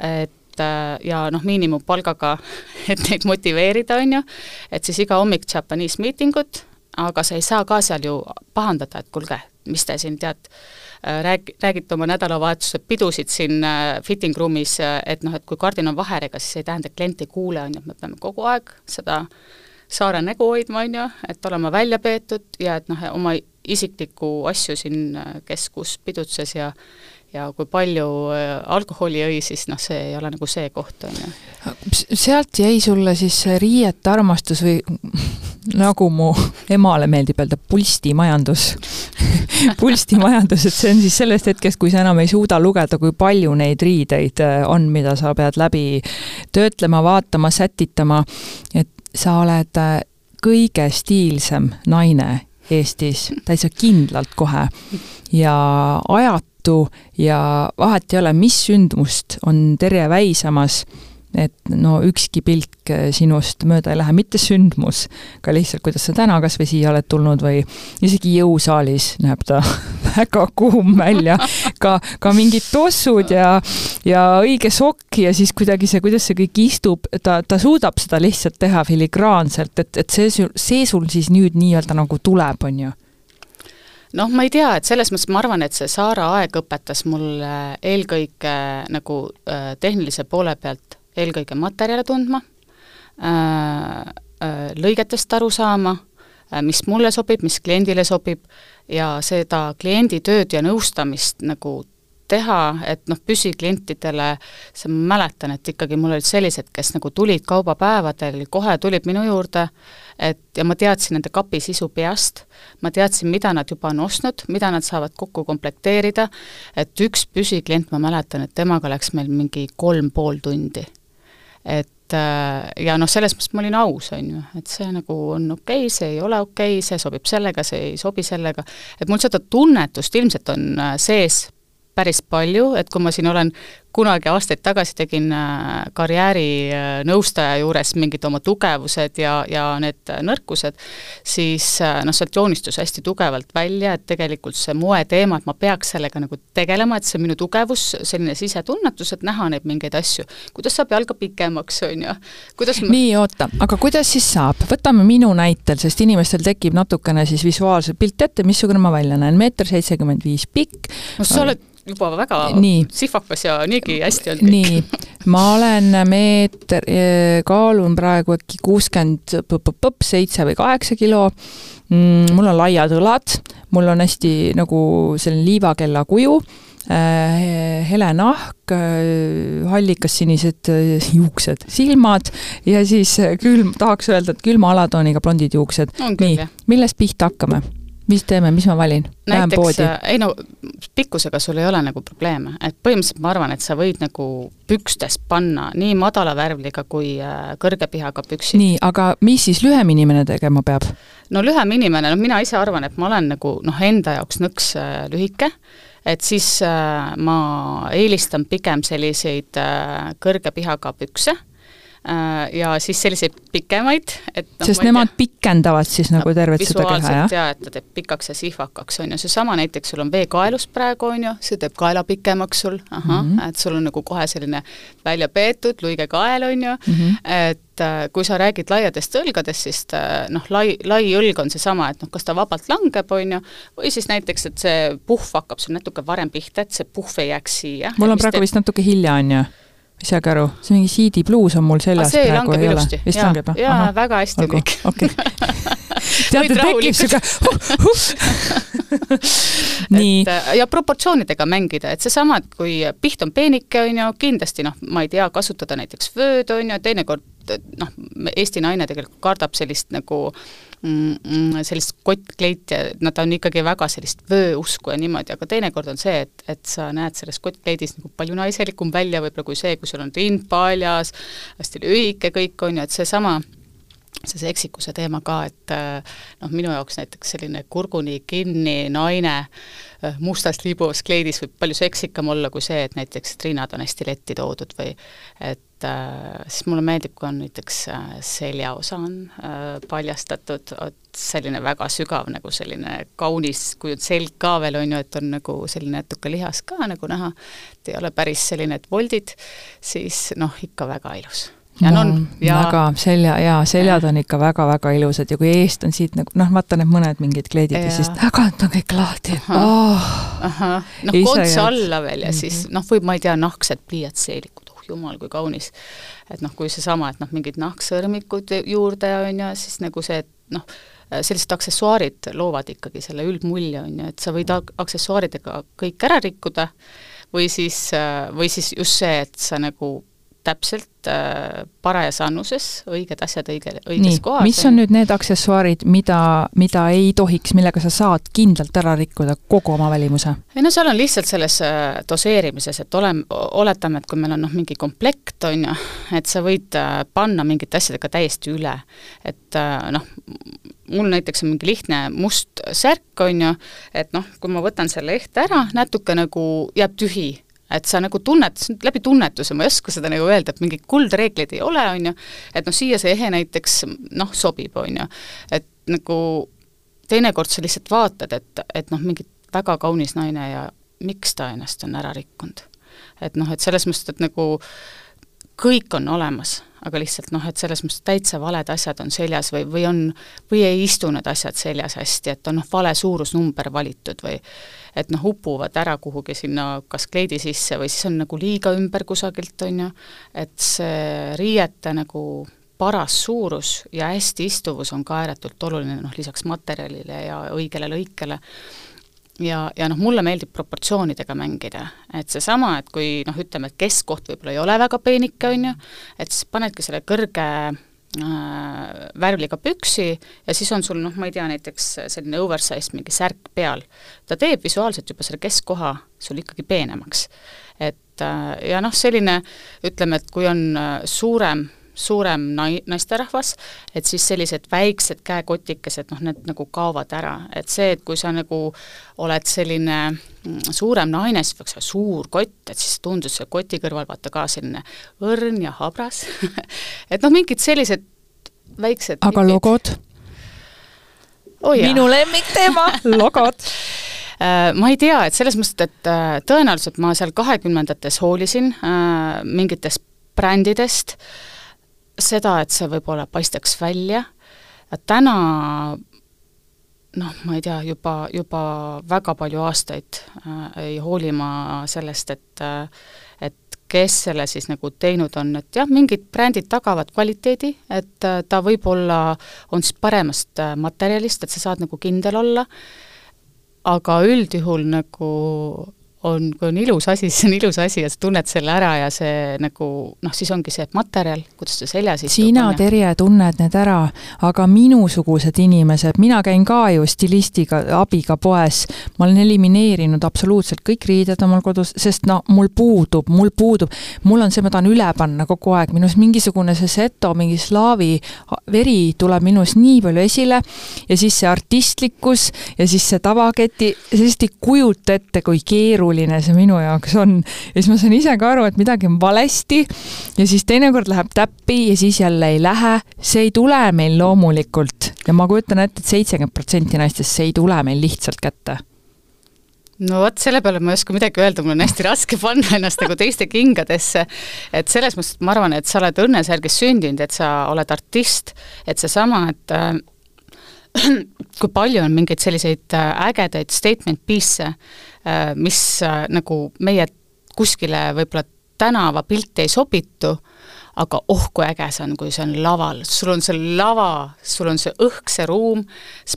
et ja noh, miinimumpalgaga, et neid motiveerida, on ju, et siis iga hommik Japanese miitingud, aga sa ei saa ka seal ju pahandada, et kuulge, mis te siin tead, äh, rääg-, räägite oma nädalavahetuse pidusid siin äh, fitting room'is, äh, et noh, et kui kardin on vaherega, siis ei tähenda, et klient ei kuule, on ju, et me peame kogu aeg seda saare nägu hoidma, on ju, et olema välja peetud ja et noh, oma isiklikku asju siin, kes kus pidutses ja ja kui palju alkoholi jõi, siis noh, see ei ole nagu see koht, on ju. sealt jäi sulle siis riiete armastus või nagu mu emale meeldib öelda, pulstimajandus pulstimajandus, et see on siis sellest hetkest, kui sa enam ei suuda lugeda, kui palju neid riideid äh, on, mida sa pead läbi töötlema, vaatama, sätitama, et sa oled äh, kõige stiilsem naine Eestis, täitsa kindlalt kohe. ja ajatu ja vahet ei ole, mis sündmust on Terje väisamas et no ükski pilk eh, sinust mööda ei lähe, mitte sündmus, ka lihtsalt, kuidas sa täna kas või siia oled tulnud või isegi jõusaalis näeb ta väga kuum välja, ka, ka mingid tossud ja, ja õige sokk ja siis kuidagi see, kuidas see kõik istub, ta, ta suudab seda lihtsalt teha filigraanselt, et, et see, see sul siis nüüd nii-öelda nagu tuleb, on ju? Noh, ma ei tea, et selles mõttes ma arvan, et see Saara aeg õpetas mulle eelkõige nagu äh, tehnilise poole pealt eelkõige materjale tundma, äh, äh, lõigetest aru saama, äh, mis mulle sobib, mis kliendile sobib ja seda kliendi tööd ja nõustamist nagu teha, et noh, püsiklientidele, see ma mäletan, et ikkagi mul olid sellised, kes nagu tulid kaubapäevadel, kohe tulid minu juurde, et ja ma teadsin nende kapi sisu peast, ma teadsin, mida nad juba on ostnud, mida nad saavad kokku komplekteerida, et üks püsiklient, ma mäletan, et temaga läks meil mingi kolm pool tundi et äh, ja noh, selles mõttes ma olin aus, on ju, et see nagu on okei okay,, see ei ole okei okay,, see sobib sellega, see ei sobi sellega, et mul seda tunnetust ilmselt on äh, sees päris palju, et kui ma siin olen kunagi aastaid tagasi tegin äh, karjäärinõustaja juures mingid oma tugevused ja, ja need nõrkused, siis äh, noh, sealt joonistus hästi tugevalt välja, et tegelikult see moeteema, et ma peaks sellega nagu tegelema, et see on minu tugevus, selline sisetunnetus, et näha neid mingeid asju. kuidas saab jalga pikemaks, on ju, kuidas ma... nii, oota, aga kuidas siis saab, võtame minu näitel, sest inimestel tekib natukene siis visuaalselt pilt ette, missugune ma välja näen, meeter seitsekümmend viis pikk. no sa oled juba väga nii. sihvakas ja niigi hästi on kõik. nii, ma olen meeter, eh, kaalun praegu äkki kuuskümmend seitse või kaheksa kilo mm,. mul on laiad õlad, mul on hästi nagu selline liivakella kuju äh, hele nahk, äh, hallikas sinised juuksed, silmad ja siis külm, tahaks öelda, et külma alatooniga blondid juuksed. nii, millest pihta hakkame? mis teeme, mis ma valin? näiteks, äh, ei no pikkusega sul ei ole nagu probleeme, et põhimõtteliselt ma arvan, et sa võid nagu pükstes panna nii madala värvliga kui äh, kõrge pihaga püksid. nii, aga mis siis lühem inimene tegema peab? no lühem inimene, no mina ise arvan, et ma olen nagu noh, enda jaoks nõks äh, lühike, et siis äh, ma eelistan pigem selliseid äh, kõrge pihaga pükse ja siis selliseid pikemaid, et noh, sest nemad tea, pikendavad siis nagu tervet seda keha, jah? jaa, et ta teeb pikaks ja sihvakaks, on ju, seesama näiteks sul on veekaelus praegu, on ju, see teeb kaela pikemaks sul, ahah mm, -hmm. et sul on nagu kohe selline välja peetud luige kael, on ju mm, -hmm. et äh, kui sa räägid laiadest õlgadest, siis äh, noh, lai, lai õlg on seesama, et noh, kas ta vabalt langeb, on ju, või siis näiteks, et see puhv hakkab sul natuke varem pihta, et see puhv ei jääks siia. mul on praegu teeb... vist natuke hilja, on ju? Ei saagi aru, see mingi CD bluus on mul seljas see praegu ei ole. vist langeb jah? jaa, väga hästi kõik. okei. teate, tekib sihuke huh, huh. nii. Äh, ja proportsioonidega mängida, et seesama, et kui piht on peenike, on ju, kindlasti noh, ma ei tea, kasutada näiteks vööd, on ju, teinekord noh, Eesti naine tegelikult kardab sellist nagu mm sellist kottkleiti no ta on ikkagi väga sellist vööusku ja niimoodi, aga teinekord on see, et, et sa näed selles kottkleidis nagu palju naiselikum välja võib-olla kui see, kui sul on rind paljas, hästi lühike kõik, on ju, et seesama see seksikuse teema ka, et noh, minu jaoks näiteks selline kurguni kinni naine äh, mustas libus kleidis võib palju seksikam olla kui see, et näiteks triinad on hästi letti toodud või et äh, siis mulle meeldib, kui on näiteks äh, seljaosa on äh, paljastatud, vot selline väga sügav nagu selline kaunis, kui on selg ka veel, on ju, et on nagu selline natuke lihas ka nagu näha, et ei ole päris selline, et voldid, siis noh, ikka väga ilus. Ja no, on ja väga selja, jaa, seljad on ikka väga-väga ilusad ja kui eest on siit nagu noh, vaata need mõned mingid kleidid ja, ja siis tagant on kõik lahti. Oh, noh, konts alla veel ja mm -hmm. siis noh, võib, ma ei tea, nahksed pliiatseelikud, jumal, kui kaunis. et noh, kui seesama, et noh, mingid nahksõrmikud juurde on ju, siis nagu see, et noh, sellised aksessuaarid loovad ikkagi selle üldmulje, on ju, et sa võid aksessuaaridega kõik ära rikkuda või siis, või siis just see, et sa nagu täpselt äh, parajas annuses, õiged asjad õige, õiges Nii, kohas. mis on nüüd need aksessuaarid, mida, mida ei tohiks, millega sa saad kindlalt ära rikkuda kogu oma välimuse? ei no seal on lihtsalt selles äh, doseerimises, et olem-, oletame, et kui meil on noh, mingi komplekt, on ju, et sa võid äh, panna mingite asjadega täiesti üle. et äh, noh, mul näiteks on mingi lihtne must särk, on ju, et noh, kui ma võtan selle ehte ära, natuke nagu jääb tühi et sa nagu tunned, läbi tunnetuse, ma ei oska seda nagu öelda, et mingeid kuldreegleid ei ole, on ju, et noh, siia see ehe näiteks noh, sobib, on ju, et nagu teinekord sa lihtsalt vaatad, et, et noh, mingi väga kaunis naine ja miks ta ennast on ära rikkunud. et noh, et selles mõttes, et nagu kõik on olemas, aga lihtsalt noh, et selles mõttes täitsa valed asjad on seljas või, või on, või ei istu need asjad seljas hästi, et on noh, vale suurusnumber valitud või et noh, upuvad ära kuhugi sinna kas kleidi sisse või siis on nagu liiga ümber kusagilt, on ju, et see riiete nagu paras suurus ja hästi istuvus on ka ääretult oluline, noh lisaks materjalile ja õigele lõikele ja, ja noh, mulle meeldib proportsioonidega mängida, et seesama, et kui noh, ütleme, et keskkoht võib-olla ei ole väga peenike, on ju, et siis panedki selle kõrge äh, värvliga püksi ja siis on sul noh, ma ei tea, näiteks selline oversized mingi särk peal. ta teeb visuaalselt juba selle keskkoha sul ikkagi peenemaks. et äh, ja noh, selline ütleme, et kui on äh, suurem suurem nai-, naisterahvas, et siis sellised väiksed käekotikesed, noh, need nagu kaovad ära, et see, et kui sa nagu oled selline mm, suurem naine, siis peaks olema suur kott, et siis tundus see koti kõrval vaata ka selline õrn ja habras et noh, mingid sellised väiksed aga nipid. logod oh,? minu lemmikteema, logod äh, ma ei tea, et selles mõttes, et äh, tõenäoliselt ma seal kahekümnendates hoolisin äh, mingitest brändidest äh,, seda, et see võib-olla paistaks välja, täna noh, ma ei tea, juba, juba väga palju aastaid äh, ei hooli ma sellest, et äh, et kes selle siis nagu teinud on, et jah, mingid brändid tagavad kvaliteedi, et äh, ta võib-olla on siis paremast äh, materjalist, et sa saad nagu kindel olla, aga üldjuhul nagu on, kui on ilus asi, siis on ilus asi ja sa tunned selle ära ja see nagu noh, siis ongi see materjal, kuidas ta seljas istub. sina, Terje, tunned need ära, aga minusugused inimesed, mina käin ka ju stilistiga, abiga poes, ma olen elimineerinud absoluutselt kõik riided omal kodus, sest no mul puudub, mul puudub, mul on see, ma tahan üle panna kogu aeg, minus mingisugune see seto, mingi slaavi veri tuleb minus nii palju esile ja siis see artistlikkus ja siis see tavaketi, sellist ei kujuta ette, kui keeruline keeruline see minu jaoks on. ja siis ma saan ise ka aru, et midagi on valesti ja siis teinekord läheb täppi ja siis jälle ei lähe. see ei tule meil loomulikult ja ma kujutan ette et, et seitsekümmend protsenti naistest see ei tule meil lihtsalt kätte no vot, selle peale ma ei oska midagi öelda, mul on hästi raske panna ennast nagu teiste kingadesse. et selles mõttes, et ma arvan, et sa oled õnnesärgis sündinud, et sa oled artist, et seesama, et äh, kui palju on mingeid selliseid äh, ägedaid statement piece'e, mis äh, nagu meie kuskile võib-olla tänavapilti ei sobitu, aga oh, kui äge see on, kui see on laval, sul on see lava, sul on see õhk, see ruum,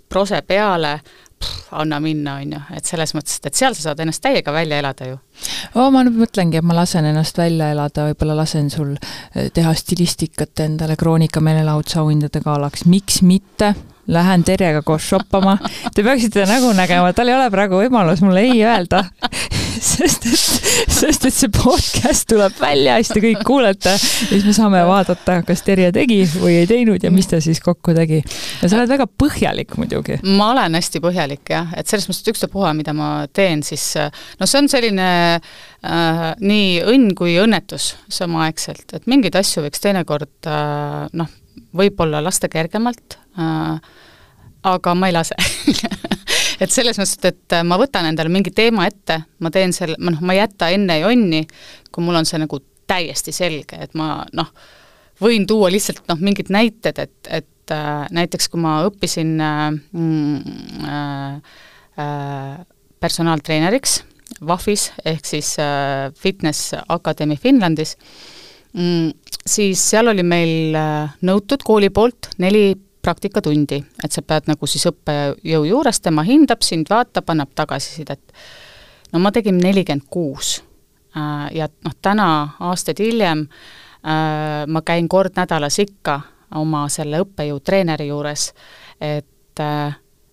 prose peale, anna minna, on ju, et selles mõttes, et seal sa saad ennast täiega välja elada ju. oo, ma nüüd mõtlengi, et ma lasen ennast välja elada, võib-olla lasen sul eh, teha stilistikat endale Kroonika meelelahutusauhindade galaks, miks mitte lähen Terjega koos shoppama. Te peaksite nägu nägema, tal ei ole praegu võimalus. Mulle ei öelda. Sest et, sest et see podcast tuleb välja, siis te kõik kuulete. Ja siis me saame vaadata, kas Terje tegi või ei teinud ja mis ta siis kokku tegi. ja sa oled väga põhjalik muidugi. ma olen hästi põhjalik jah, et selles mõttes, et ükstapuha, mida ma teen, siis no see on selline äh, nii õnn kui õnnetus samaaegselt, et mingeid asju võiks teinekord äh, noh, võib-olla lasta kergemalt äh,, aga ma ei lase et selles mõttes, et ma võtan endale mingi teema ette, ma teen selle, noh, ma ei jäta enne jonni, kui mul on see nagu täiesti selge, et ma noh, võin tuua lihtsalt noh, mingid näited, et, et äh, näiteks kui ma õppisin äh, mm, äh, äh, personaaltreeneriks VAF-is ehk siis äh, Fitness Academy Finlandis mm,, siis seal oli meil äh, nõutud kooli poolt neli praktikatundi, et sa pead nagu siis õppejõu juures, tema hindab sind, vaatab, annab tagasisidet. no ma tegin nelikümmend kuus äh, ja noh, täna, aastaid hiljem, äh, ma käin kord nädalas ikka oma selle õppejõu treeneri juures, et,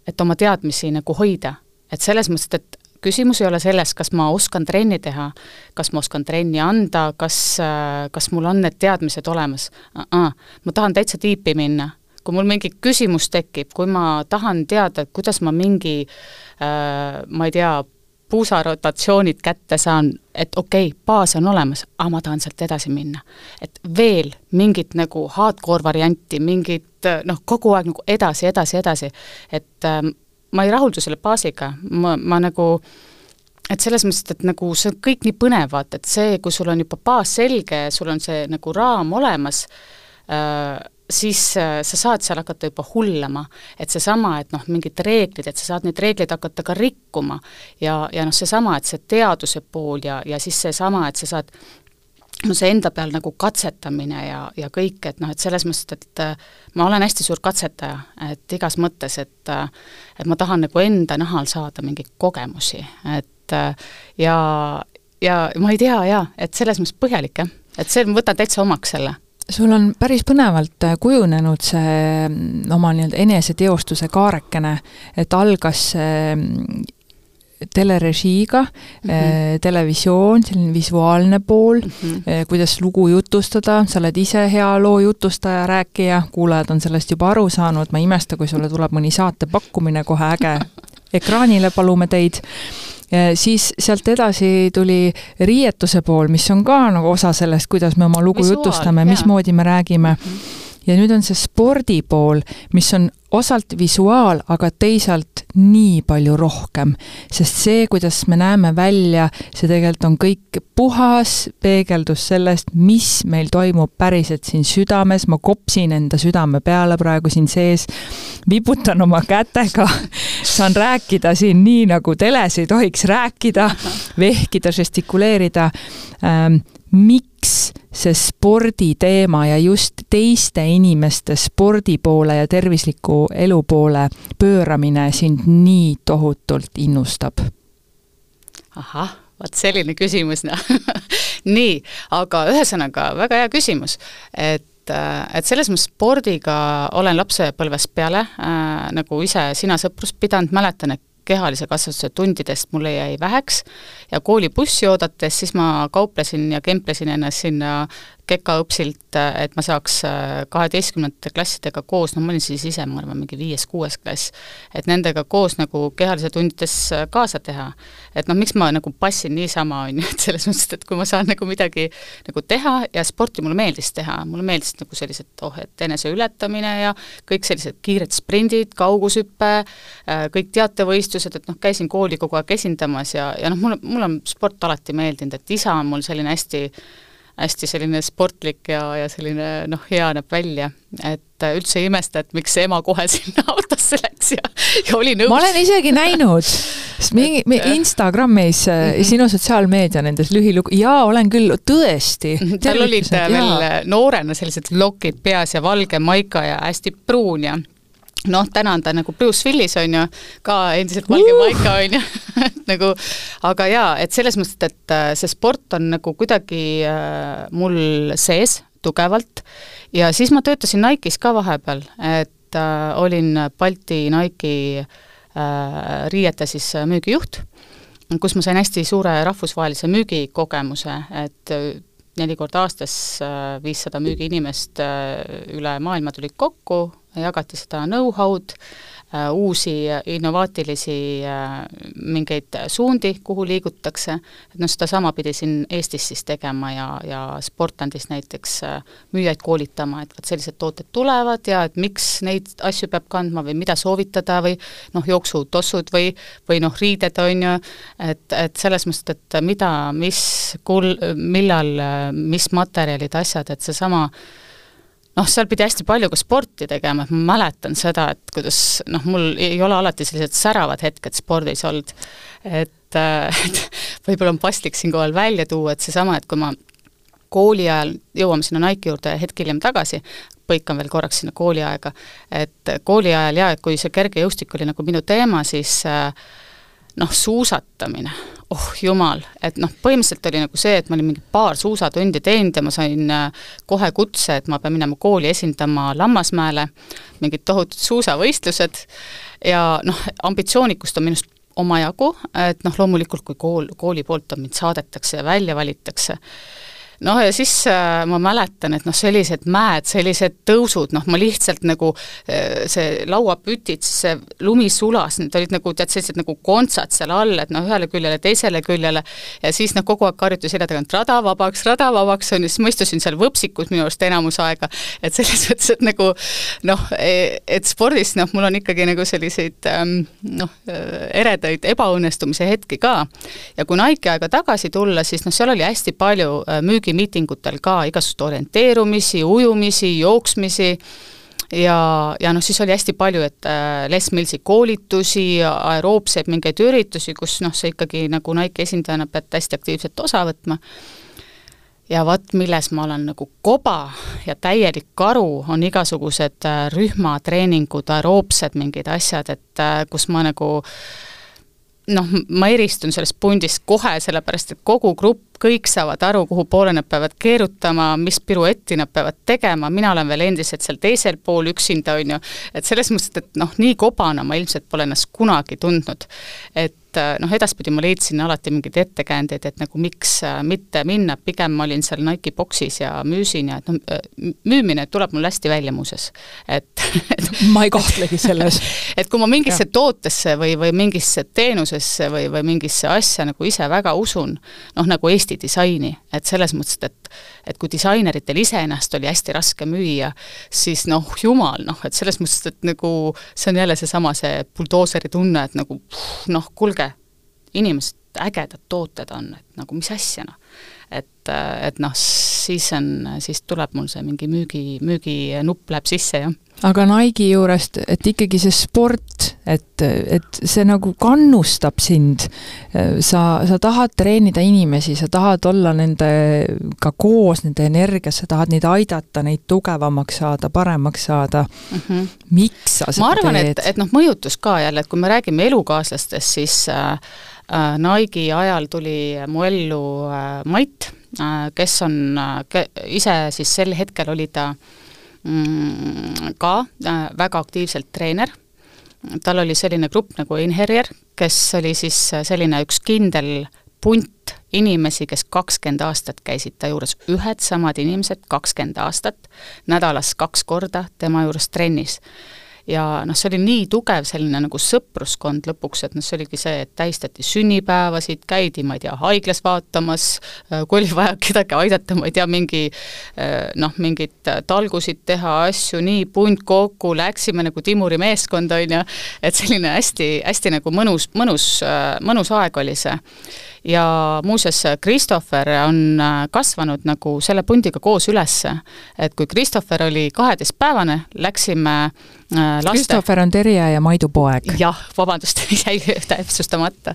et oma teadmisi nagu hoida. et selles mõttes, et küsimus ei ole selles, kas ma oskan trenni teha, kas ma oskan trenni anda, kas, kas mul on need teadmised olemas uh. -uh. ma tahan täitsa tiipi minna kui mul mingi küsimus tekib, kui ma tahan teada, et kuidas ma mingi äh, ma ei tea, puusarotatsioonid kätte saan, et okei okay,, baas on olemas, aga ma tahan sealt edasi minna. et veel mingit nagu hardcore varianti, mingit noh, kogu aeg nagu edasi, edasi, edasi, et äh, ma ei rahuldu selle baasiga, ma, ma nagu et selles mõttes, et nagu see on kõik nii põnev, vaata, et see, kui sul on juba baas selge, sul on see nagu raam olemas äh,, siis äh, sa saad seal hakata juba hullama. et seesama, et noh, mingid reeglid, et sa saad neid reegleid hakata ka rikkuma ja, ja noh, seesama, et see teaduse pool ja, ja siis seesama, et sa saad no see enda peal nagu katsetamine ja, ja kõik, et noh, et selles mõttes, et äh, ma olen hästi suur katsetaja, et igas mõttes, et äh, et ma tahan nagu enda nahal saada mingeid kogemusi, et ja, ja ma ei tea jaa, et selles mõttes põhjalik jah, et see, ma võtan täitsa omaks selle. Sul on päris põnevalt äh, kujunenud see mm, oma nii-öelda eneseteostuse kaarekene, et algas see telerežiiga mm, -hmm. televisioon, selline visuaalne pool mm, -hmm. kuidas lugu jutustada, sa oled ise hea loo jutustaja, rääkija, kuulajad on sellest juba aru saanud, ma ei imesta, kui sulle tuleb mõni saate pakkumine kohe äge, ekraanile palume teid siis sealt edasi tuli riietuse pool, mis on ka nagu osa sellest, kuidas me oma lugu Visuaal, jutustame, mismoodi me räägime mm. -hmm ja nüüd on see spordi pool, mis on osalt visuaal, aga teisalt nii palju rohkem, sest see, kuidas me näeme välja, see tegelikult on kõik puhas peegeldus sellest, mis meil toimub päriselt siin südames, ma kopsin enda südame peale praegu siin sees, vibutan oma kätega, saan rääkida siin nii, nagu teles ei tohiks rääkida, vehkida, žestikuleerida. Ähm, miks see sporditeema ja just teiste inimeste spordi poole ja tervisliku elu poole pööramine sind nii tohutult innustab? ahah, vot selline küsimus, noh nii, aga ühesõnaga, väga hea küsimus, et et selles mõttes spordiga olen lapsepõlvest peale äh, nagu ise sina sõprust pidanud, mäletan, et kehalise kasvatuse tundidest mulle jäi väheks. Ja koolibussi oodates siis ma kauplesin ja kemplesin ennast sinna kekaõpsilt, et ma saaks äh, kaheteistkümnendate klassidega koos, no ma olin siis ise, ma arvan, mingi viies-kuues klass, et nendega koos nagu kehalise tundides äh, kaasa teha. et noh, miks ma nagu passin niisama, on ju, et selles mõttes, et kui ma saan nagu midagi nagu teha ja sporti mulle meeldis teha, mulle meeldis nagu sellised, oh, et eneseületamine ja kõik sellised kiired sprindid, kaugushüpe, äh, kõik teatevõistlused, et noh, käisin kooli kogu aeg esindamas ja, ja noh, mulle, mulle on sport alati meeldinud, et isa on mul selline hästi hästi selline sportlik ja, ja selline noh, hea näeb välja, et üldse ei imesta, et miks ema kohe sinna autosse läks ja, ja oli nõus. ma olen isegi näinud, mingi Instagramis mm -hmm. sinu sotsiaalmeedia nendes lühilugu, jaa, olen küll, tõesti. Mhm, tal olid veel noorena sellised lokid peas ja valge maika ja hästi pruun ja noh, täna on ta nagu Bruce Willis, on ju, ka endiselt valge uh! maika, on ju nagu aga jaa, et selles mõttes, et äh, see sport on nagu kuidagi äh, mul sees tugevalt ja siis ma töötasin Nike'is ka vahepeal, et äh, olin Balti Nike'i äh, riiete siis müügijuht, kus ma sain hästi suure rahvusvahelise müügikogemuse, et äh, neli korda aastas viissada müügiinimest üle maailma tulid kokku, jagati seda know-how'd, äh, uusi innovaatilisi äh, mingeid suundi, kuhu liigutakse, et noh, sedasama pidi siin Eestis siis tegema ja, ja Sportlandis näiteks äh, müüjaid koolitama, et vot sellised tooted tulevad ja et miks neid asju peab kandma või mida soovitada või noh, jooksutossud või, või noh, riided, on ju, et, et selles mõttes, et mida, mis, kul-, millal, mis materjalid, asjad, et seesama noh, seal pidi hästi palju ka sporti tegema, et ma mäletan seda, et kuidas noh, mul ei ole alati sellised säravad hetked spordis olnud, et, äh, et võib-olla on paslik siinkohal välja tuua, et seesama, et kui ma kooli ajal, jõuame sinna Nike'i juurde hetk hiljem tagasi, põikan veel korraks sinna kooliaega, et kooli ajal jaa, et kui see kergejõustik oli nagu minu teema, siis äh, noh, suusatamine, oh jumal, et noh, põhimõtteliselt oli nagu see, et ma olin mingi paar suusatundi teinud ja ma sain äh, kohe kutse, et ma pean minema kooli esindama Lammasmäele, mingid tohutud suusavõistlused. Ja noh, ambitsioonikust on minust omajagu, et noh, loomulikult kui kool, kooli poolt on mind saadetakse ja välja valitakse, noh ja siis äh, ma mäletan, et noh, sellised mäed, sellised tõusud, noh ma lihtsalt nagu äh, see lauapütid, see lumi sulas, need olid nagu tead, sellised nagu kontsad seal all, et noh, ühele küljele, teisele küljele. Ja siis noh, kogu aeg karjuti selja tagant rada vabaks, rada vabaks, on ju, siis ma istusin seal võpsikus minu arust enamus aega, et selles mõttes, et nagu noh, e, et spordis noh, mul on ikkagi nagu selliseid ähm, noh, eredaid ebaõnnestumise hetki ka. ja kui Nike aega tagasi tulla, siis noh, seal oli hästi palju äh, müügi müügimiitingutel ka igasuguseid orienteerumisi, ujumisi, jooksmisi. Ja, ja noh, siis oli hästi palju, et äh, Les Millsi koolitusi, aeroobseid mingeid üritusi, kus noh, sa ikkagi nagu Nike esindajana pead hästi aktiivselt osa võtma, ja vot, milles ma olen nagu koba ja täielik karu, on igasugused äh, rühmatreeningud, aeroobsed mingid asjad, et äh, kus ma nagu noh, ma eristun sellest pundist kohe, sellepärast et kogu grupp kõik saavad aru, kuhu poole nad peavad keerutama, mis piruetti nad peavad tegema, mina olen veel endiselt seal teisel pool üksinda, on ju, et selles mõttes, et noh, nii kobana ma ilmselt pole ennast kunagi tundnud. et noh, edaspidi ma leidsin alati mingeid ettekäändeid, et nagu miks äh, mitte minna, pigem ma olin seal Nike'i boksis ja müüsin ja et noh, äh, müümine tuleb mul hästi välja muuseas, et, et ma ei kahtlegi selles et kui ma mingisse ja. tootesse või, või mingisse teenusesse või, või mingisse asja nagu ise väga usun, noh nagu Eesti Eesti disaini, et selles mõttes, et et kui disaineritel iseennast oli hästi raske müüa, siis noh, jumal, noh, et selles mõttes, et nagu see on jälle seesama, see buldooseri tunne, et nagu noh, kuulge, inimesed, ägedad tooted on, et nagu mis asja, noh. Et, et noh, siis on, siis tuleb mul see mingi müügi, müüginupp läheb sisse, jah aga Nike'i juurest, et ikkagi see sport, et, et see nagu kannustab sind, sa, sa tahad treenida inimesi, sa tahad olla nendega koos, nende energias, sa tahad neid aidata, neid tugevamaks saada, paremaks saada mm. -hmm. miks sa seda ma arvan, et, et noh, mõjutus ka jälle, et kui me räägime elukaaslastest, siis äh Nike'i ajal tuli mu ellu äh, Mait äh,, kes on äh, ke, ise siis sel hetkel oli ta äh, Mm, ka äh, väga aktiivselt treener, tal oli selline grupp nagu Inherjer, kes oli siis äh, selline üks kindel punt inimesi, kes kakskümmend aastat käisid ta juures, ühed samad inimesed kakskümmend aastat, nädalas kaks korda tema juures trennis ja noh, see oli nii tugev selline nagu sõpruskond lõpuks, et noh, see oligi see, et tähistati sünnipäevasid, käidi, ma ei tea, haiglas vaatamas, äh, kui oli vaja kedagi aidata, ma ei tea, mingi äh, noh, mingeid talgusid teha, asju, nii punt kokku, läksime nagu Timuri meeskond, on ju, et selline hästi, hästi nagu mõnus, mõnus, äh, mõnus aeg oli see ja muuseas, Christopher on äh, kasvanud nagu selle pundiga koos ülesse. et kui Christopher oli kaheteistpäevane, läksime äh, laste Christopher on Terje ja Maidu poeg. jah, vabandust, jäi täpsustamata.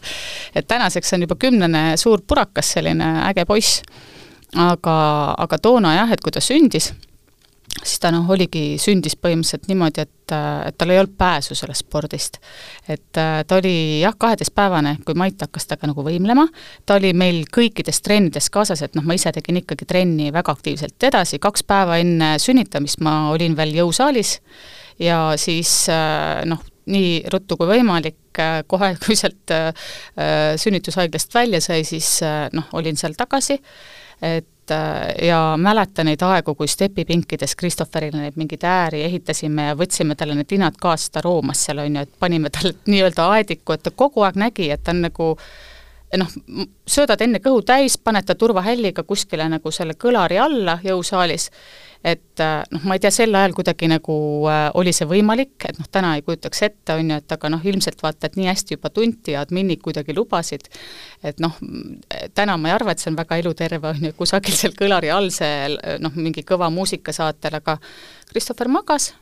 et tänaseks on juba kümnene suur purakas, selline äge poiss. aga, aga toona jah, et kui ta sündis, siis ta noh, oligi, sündis põhimõtteliselt niimoodi, et, et tal ei olnud pääsu sellest spordist. et äh, ta oli jah, kaheteistpäevane, kui Mait hakkas temaga nagu võimlema, ta oli meil kõikides trennides kaasas, et noh, ma ise tegin ikkagi trenni väga aktiivselt edasi, kaks päeva enne sünnitamist ma olin veel jõusaalis. Ja siis äh, noh, nii ruttu kui võimalik, äh, kohe kui sealt sünnitushaiglast välja sai, siis noh, olin seal tagasi, et et äh, ja mäletan neid aegu, kui stepipinkides Christopherile neid mingeid ääri ehitasime ja võtsime talle need linad kaasa, ta roomas seal, on ju, et panime talle nii-öelda aediku, et ta kogu aeg nägi, et ta on nagu noh, söödad enne kõhu täis, paned ta turvahälliga kuskile nagu selle kõlari alla jõusaalis et äh, noh, ma ei tea, sel ajal kuidagi nagu äh, oli see võimalik, et noh, täna ei kujutaks ette, on ju, et aga noh, ilmselt vaata, et nii hästi juba tunti ja adminid kuidagi lubasid, et noh, täna ma ei arva, et see on väga eluterve, on ju, kusagil seal kõlari all see noh, mingi kõva muusikasaatel, aga Christopher magas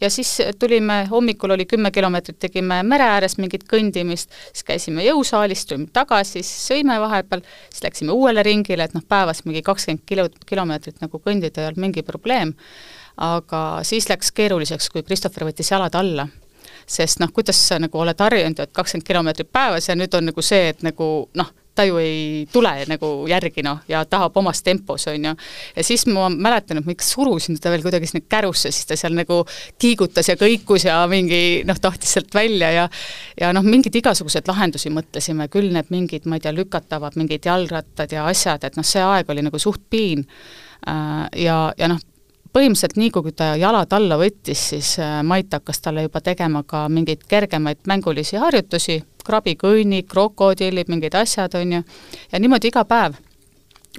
ja siis tulime, hommikul oli kümme kilomeetrit, tegime mere ääres mingit kõndimist, siis käisime jõusaalis, tulime tagasi, siis sõime vahepeal, siis läksime uuele ringile, et noh, päevas mingi kakskümmend kilo, kilomeetrit nagu kõndida ei olnud mingi probleem, aga siis läks keeruliseks, kui Christopher võttis jalad alla. Sest noh, kuidas sa nagu oled harjunud, et kakskümmend kilomeetrit päevas ja nüüd on nagu see, et nagu noh, ta ju ei tule nagu järgi noh, ja tahab omas tempos, on ju. ja siis ma mäletan, et ma ikka surusin teda veel kuidagi sinna kärusse, siis ta seal nagu kiigutas ja kõikus ja mingi noh, tahtis sealt välja ja ja noh, mingeid igasuguseid lahendusi mõtlesime, küll need mingid, ma ei tea, lükatavad mingid jalgrattad ja asjad, et noh, see aeg oli nagu suht piin. Äh, ja, ja noh, põhimõtteliselt nii, kui ta jalad alla võttis, siis äh, Mait hakkas talle juba tegema ka mingeid kergemaid mängulisi harjutusi, krabikõnnik, krokodillid, mingid asjad, on ju, ja niimoodi iga päev.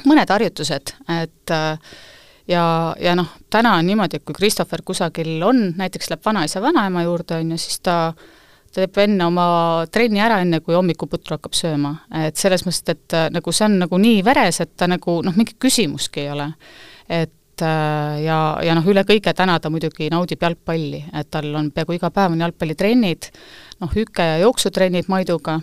mõned harjutused, et äh, ja, ja noh, täna on niimoodi, et kui Christopher kusagil on, näiteks läheb vanaisa, vanaema juurde, on ju, siis ta teeb enne oma trenni ära, enne kui hommikuputru hakkab sööma. et selles mõttes, et äh, nagu see on nagu nii veres, et ta nagu noh, mingit küsimustki ei ole. et et äh, ja, ja noh, üle kõige täna ta muidugi naudib jalgpalli, et tal on peaaegu iga päev on jalgpallitrennid, noh, hüke- ja jooksutrennid Maiduga,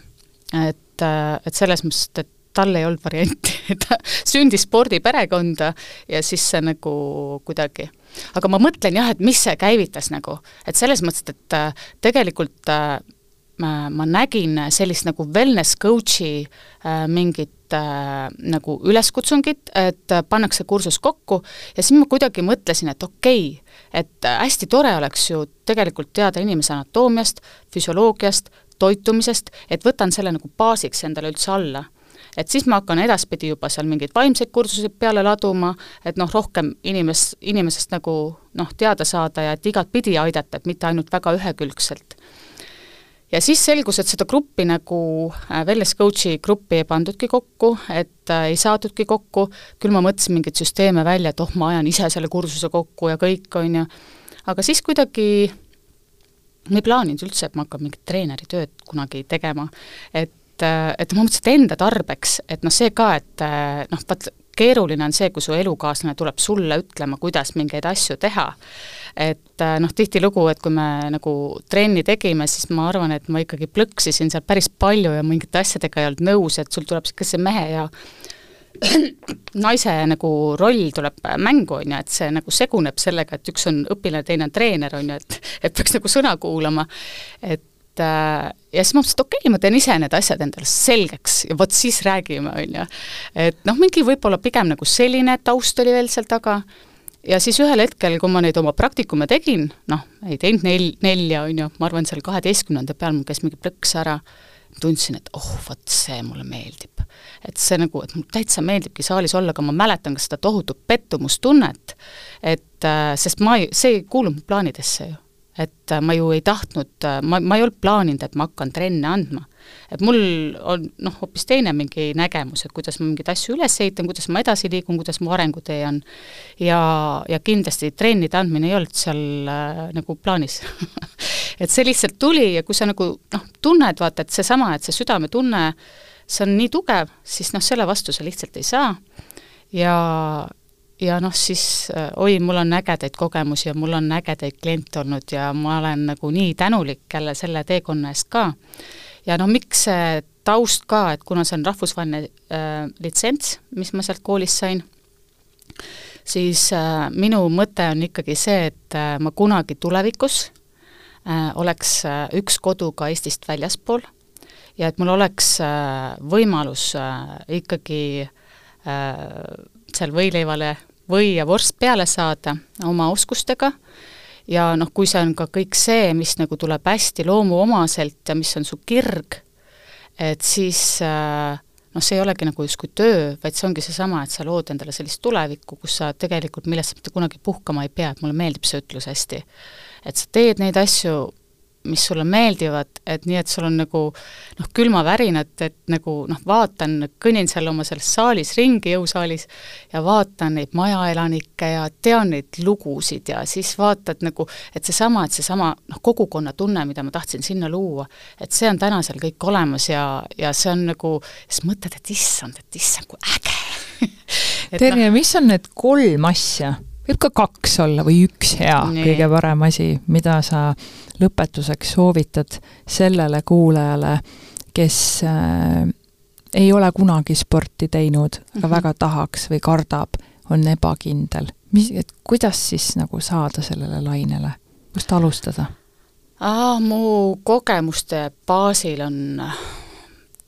et, äh, et selles mõttes, et tal ei olnud varianti ta sündis spordiperekonda ja siis see nagu kuidagi. Aga ma mõtlen jah, et mis see käivitas nagu, et selles mõttes, et äh, tegelikult ma, ma nägin sellist nagu wellness coach'i mingit äh, nagu üleskutsungit, et pannakse kursus kokku ja siis ma kuidagi mõtlesin, et okei okay,, et hästi tore oleks ju tegelikult teada inimese anatoomiast, füsioloogiast, toitumisest, et võtan selle nagu baasiks endale üldse alla. Et siis ma hakkan edaspidi juba seal mingeid vaimseid kursuseid peale laduma, et noh, rohkem inimes, inimesest nagu noh, teada saada ja et igatpidi aidata, et mitte ainult väga ühekülgselt ja siis selgus, et seda gruppi nagu äh, wellness coach'i gruppi ei pandudki kokku, et äh, ei saadudki kokku, küll ma mõtlesin mingeid süsteeme välja, et oh, ma ajan ise selle kursuse kokku ja kõik, on ju, aga siis kuidagi ma ei plaaninud üldse, et ma hakkan mingit treeneritööd kunagi tegema, et äh, et ma mõtlesin, et enda tarbeks, et noh, see ka, et noh, vaat keeruline on see, kui su elukaaslane tuleb sulle ütlema, kuidas mingeid asju teha. Et äh, noh, tihtilugu, et kui me nagu trenni tegime, siis ma arvan, et ma ikkagi plõksisin seal päris palju ja mingite asjadega ei olnud nõus, et sul tuleb see mehe ja naise nagu roll tuleb mängu, on ju, et see nagu seguneb sellega, et üks on õpilane, teine on treener, on ju, et et peaks nagu sõna kuulama, et äh, ja siis ma mõtlesin, et okei okay,, ma teen ise need asjad endale selgeks ja vot siis räägime, on ju. et noh, mingi võib-olla pigem nagu selline taust oli veel seal taga, ja siis ühel hetkel, kui ma neid oma praktikume tegin, noh, ei teinud nel-, nelja, on ju, ma arvan, seal kaheteistkümnenda peal mul käis mingi plõks ära, tundsin, et oh, vot see mulle meeldib. et see nagu, et mulle täitsa meeldibki saalis olla, aga ma mäletan ka seda tohutut pettumustunnet, et äh, sest ma ei, see ei kuulu mu plaanidesse ju et äh, ma ju ei tahtnud, äh, ma, ma ei olnud plaaninud, et ma hakkan trenne andma. et mul on noh, hoopis teine mingi nägemus, et kuidas ma mingeid asju üles ehitan, kuidas ma edasi liigun, kuidas mu arengutee on. ja, ja kindlasti trennide andmine ei olnud seal äh, nagu plaanis et see lihtsalt tuli ja kui sa nagu noh, tunned, vaata, et seesama, et see südametunne see on nii tugev, siis noh, selle vastu sa lihtsalt ei saa ja, ja noh, siis äh, oi, mul on ägedaid kogemusi ja mul on ägedaid kliente olnud ja ma olen nagu nii tänulik jälle selle teekonna eest ka. ja no miks see taust ka, et kuna see on rahvusvaheline äh, litsents, mis ma sealt koolist sain, siis äh, minu mõte on ikkagi see, et äh, ma kunagi tulevikus äh, oleks äh, üks kodu ka Eestist väljaspool ja et mul oleks äh, võimalus äh, ikkagi äh, seal võileivale või ja vorst peale saada oma oskustega ja noh, kui see on ka kõik see, mis nagu tuleb hästi loomuomaselt ja mis on su kirg, et siis äh, noh, see ei olegi nagu justkui töö, vaid see ongi seesama, et sa lood endale sellist tulevikku, kus sa tegelikult, millest sa mitte kunagi puhkama ei pea, et mulle meeldib see ütlus hästi. et sa teed neid asju mis sulle meeldivad, et nii, et sul on nagu noh, külmavärinad, et nagu noh, vaatan, kõnnin seal oma selles saalis ringi, jõusaalis, ja vaatan neid majaelanikke ja tean neid lugusid ja siis vaatad nagu, et seesama, et seesama noh, kogukonnatunne, mida ma tahtsin sinna luua, et see on täna seal kõik olemas ja, ja see on nagu, siis mõtled, et issand, et issand, kui äge. Terje no,, mis on need kolm asja, võib ka kaks olla või üks hea, kõige parem asi, mida sa lõpetuseks soovitad sellele kuulajale, kes äh, ei ole kunagi sporti teinud, aga mm -hmm. väga tahaks või kardab, on ebakindel, mis, et kuidas siis nagu saada sellele lainele, kust alustada? mu kogemuste baasil on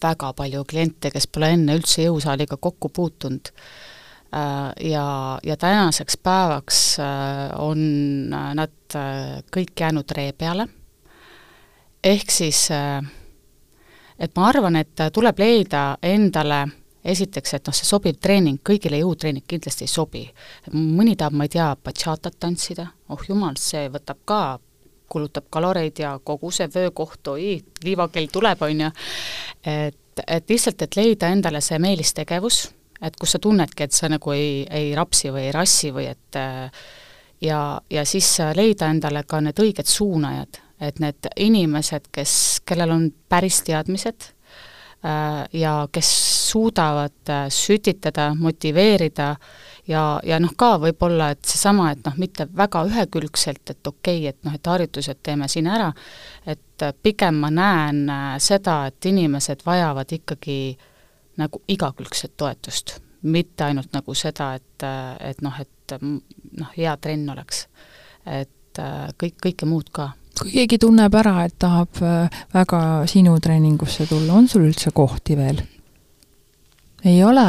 väga palju kliente, kes pole enne üldse jõusaaliga kokku puutunud Äh, ja, ja tänaseks päevaks äh, on äh, nad kõik jäänud ree peale, ehk siis et ma arvan, et tuleb leida endale esiteks, et noh, see sobiv treening, kõigile jõutreening kindlasti ei sobi. mõni tahab, ma ei tea, bachatat tantsida, oh jumal, see võtab ka, kulutab kaloreid ja kogu see vöökoht, oi, liivakell tuleb, on ju, et, et lihtsalt, et leida endale see meelistegevus et kus sa tunnedki, et sa nagu ei, ei rapsi või ei rassi või et ja, ja siis leida endale ka need õiged suunajad, et need inimesed, kes, kellel on päris teadmised äh, ja kes suudavad äh, sütitada, motiveerida ja, ja noh, ka võib-olla, et seesama, et noh, mitte väga ühekülgselt, et okei okay,, et noh, et harjutused teeme siin ära, et pigem ma näen äh, seda, et inimesed vajavad ikkagi äh, nagu igakülgset toetust, mitte ainult nagu seda, et, et noh, et noh, hea trenn oleks. et kõik, kõike muud ka. kui keegi tunneb ära, et tahab väga sinu treeningusse tulla, on sul üldse kohti veel? ei ole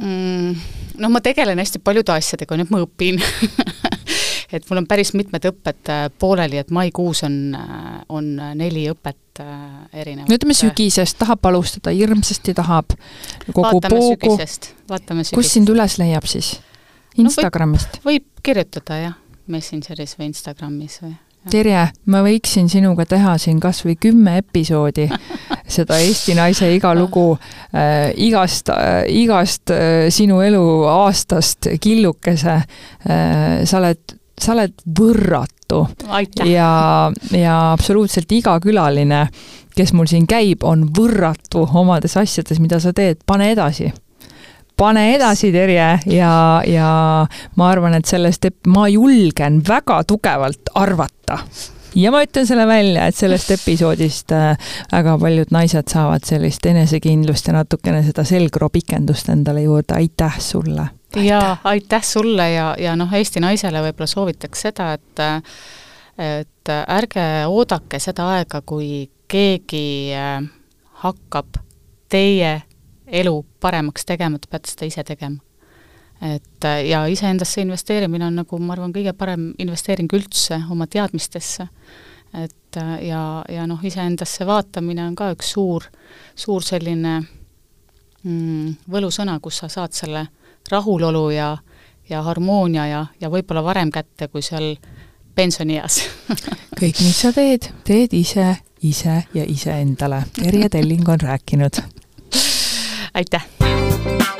mm,? No ma tegelen hästi paljude asjadega, nüüd ma õpin et mul on päris mitmed õpped äh, pooleli, et maikuus on, äh, on neli õpet äh, erinevat. no ütleme sügisest, tahab alustada, hirmsasti tahab kogu vaatame poogu. sügisest, vaatame sügisest. kus sind üles leiab siis? Instagramist no,? võib, võib kirjutada jah, Messengeris või Instagramis või Terje, ma võiksin sinuga teha siin kas või kümme episoodi seda Eesti naise iga lugu äh, igast äh,, igast äh, sinu elu aastast killukese äh,. sa oled sa oled võrratu. ja, ja absoluutselt iga külaline, kes mul siin käib, on võrratu omades asjades, mida sa teed, pane edasi. Pane edasi, Terje, ja, ja ma arvan, et sellest, ma julgen väga tugevalt arvata. Ja ma ütlen selle välja, et sellest episoodist äh, väga paljud naised saavad sellist enesekindlust ja natukene seda selgroopikendust endale juurde, aitäh sulle jaa, aitäh sulle ja, ja noh, Eesti naisele võib-olla soovitaks seda, et et ärge oodake seda aega, kui keegi äh, hakkab teie elu paremaks tegema, te peate seda ise tegema. et äh, ja iseendasse investeerimine on nagu ma arvan, kõige parem investeering üldse oma teadmistesse. et äh, ja, ja noh, iseendasse vaatamine on ka üks suur, suur selline mm, võlusõna, kus sa saad selle rahulolu ja, ja harmoonia ja, ja võib-olla varem kätte kui seal pensionieas kõik, mis sa teed, teed ise, ise ja iseendale. Erje Telling on rääkinud. aitäh!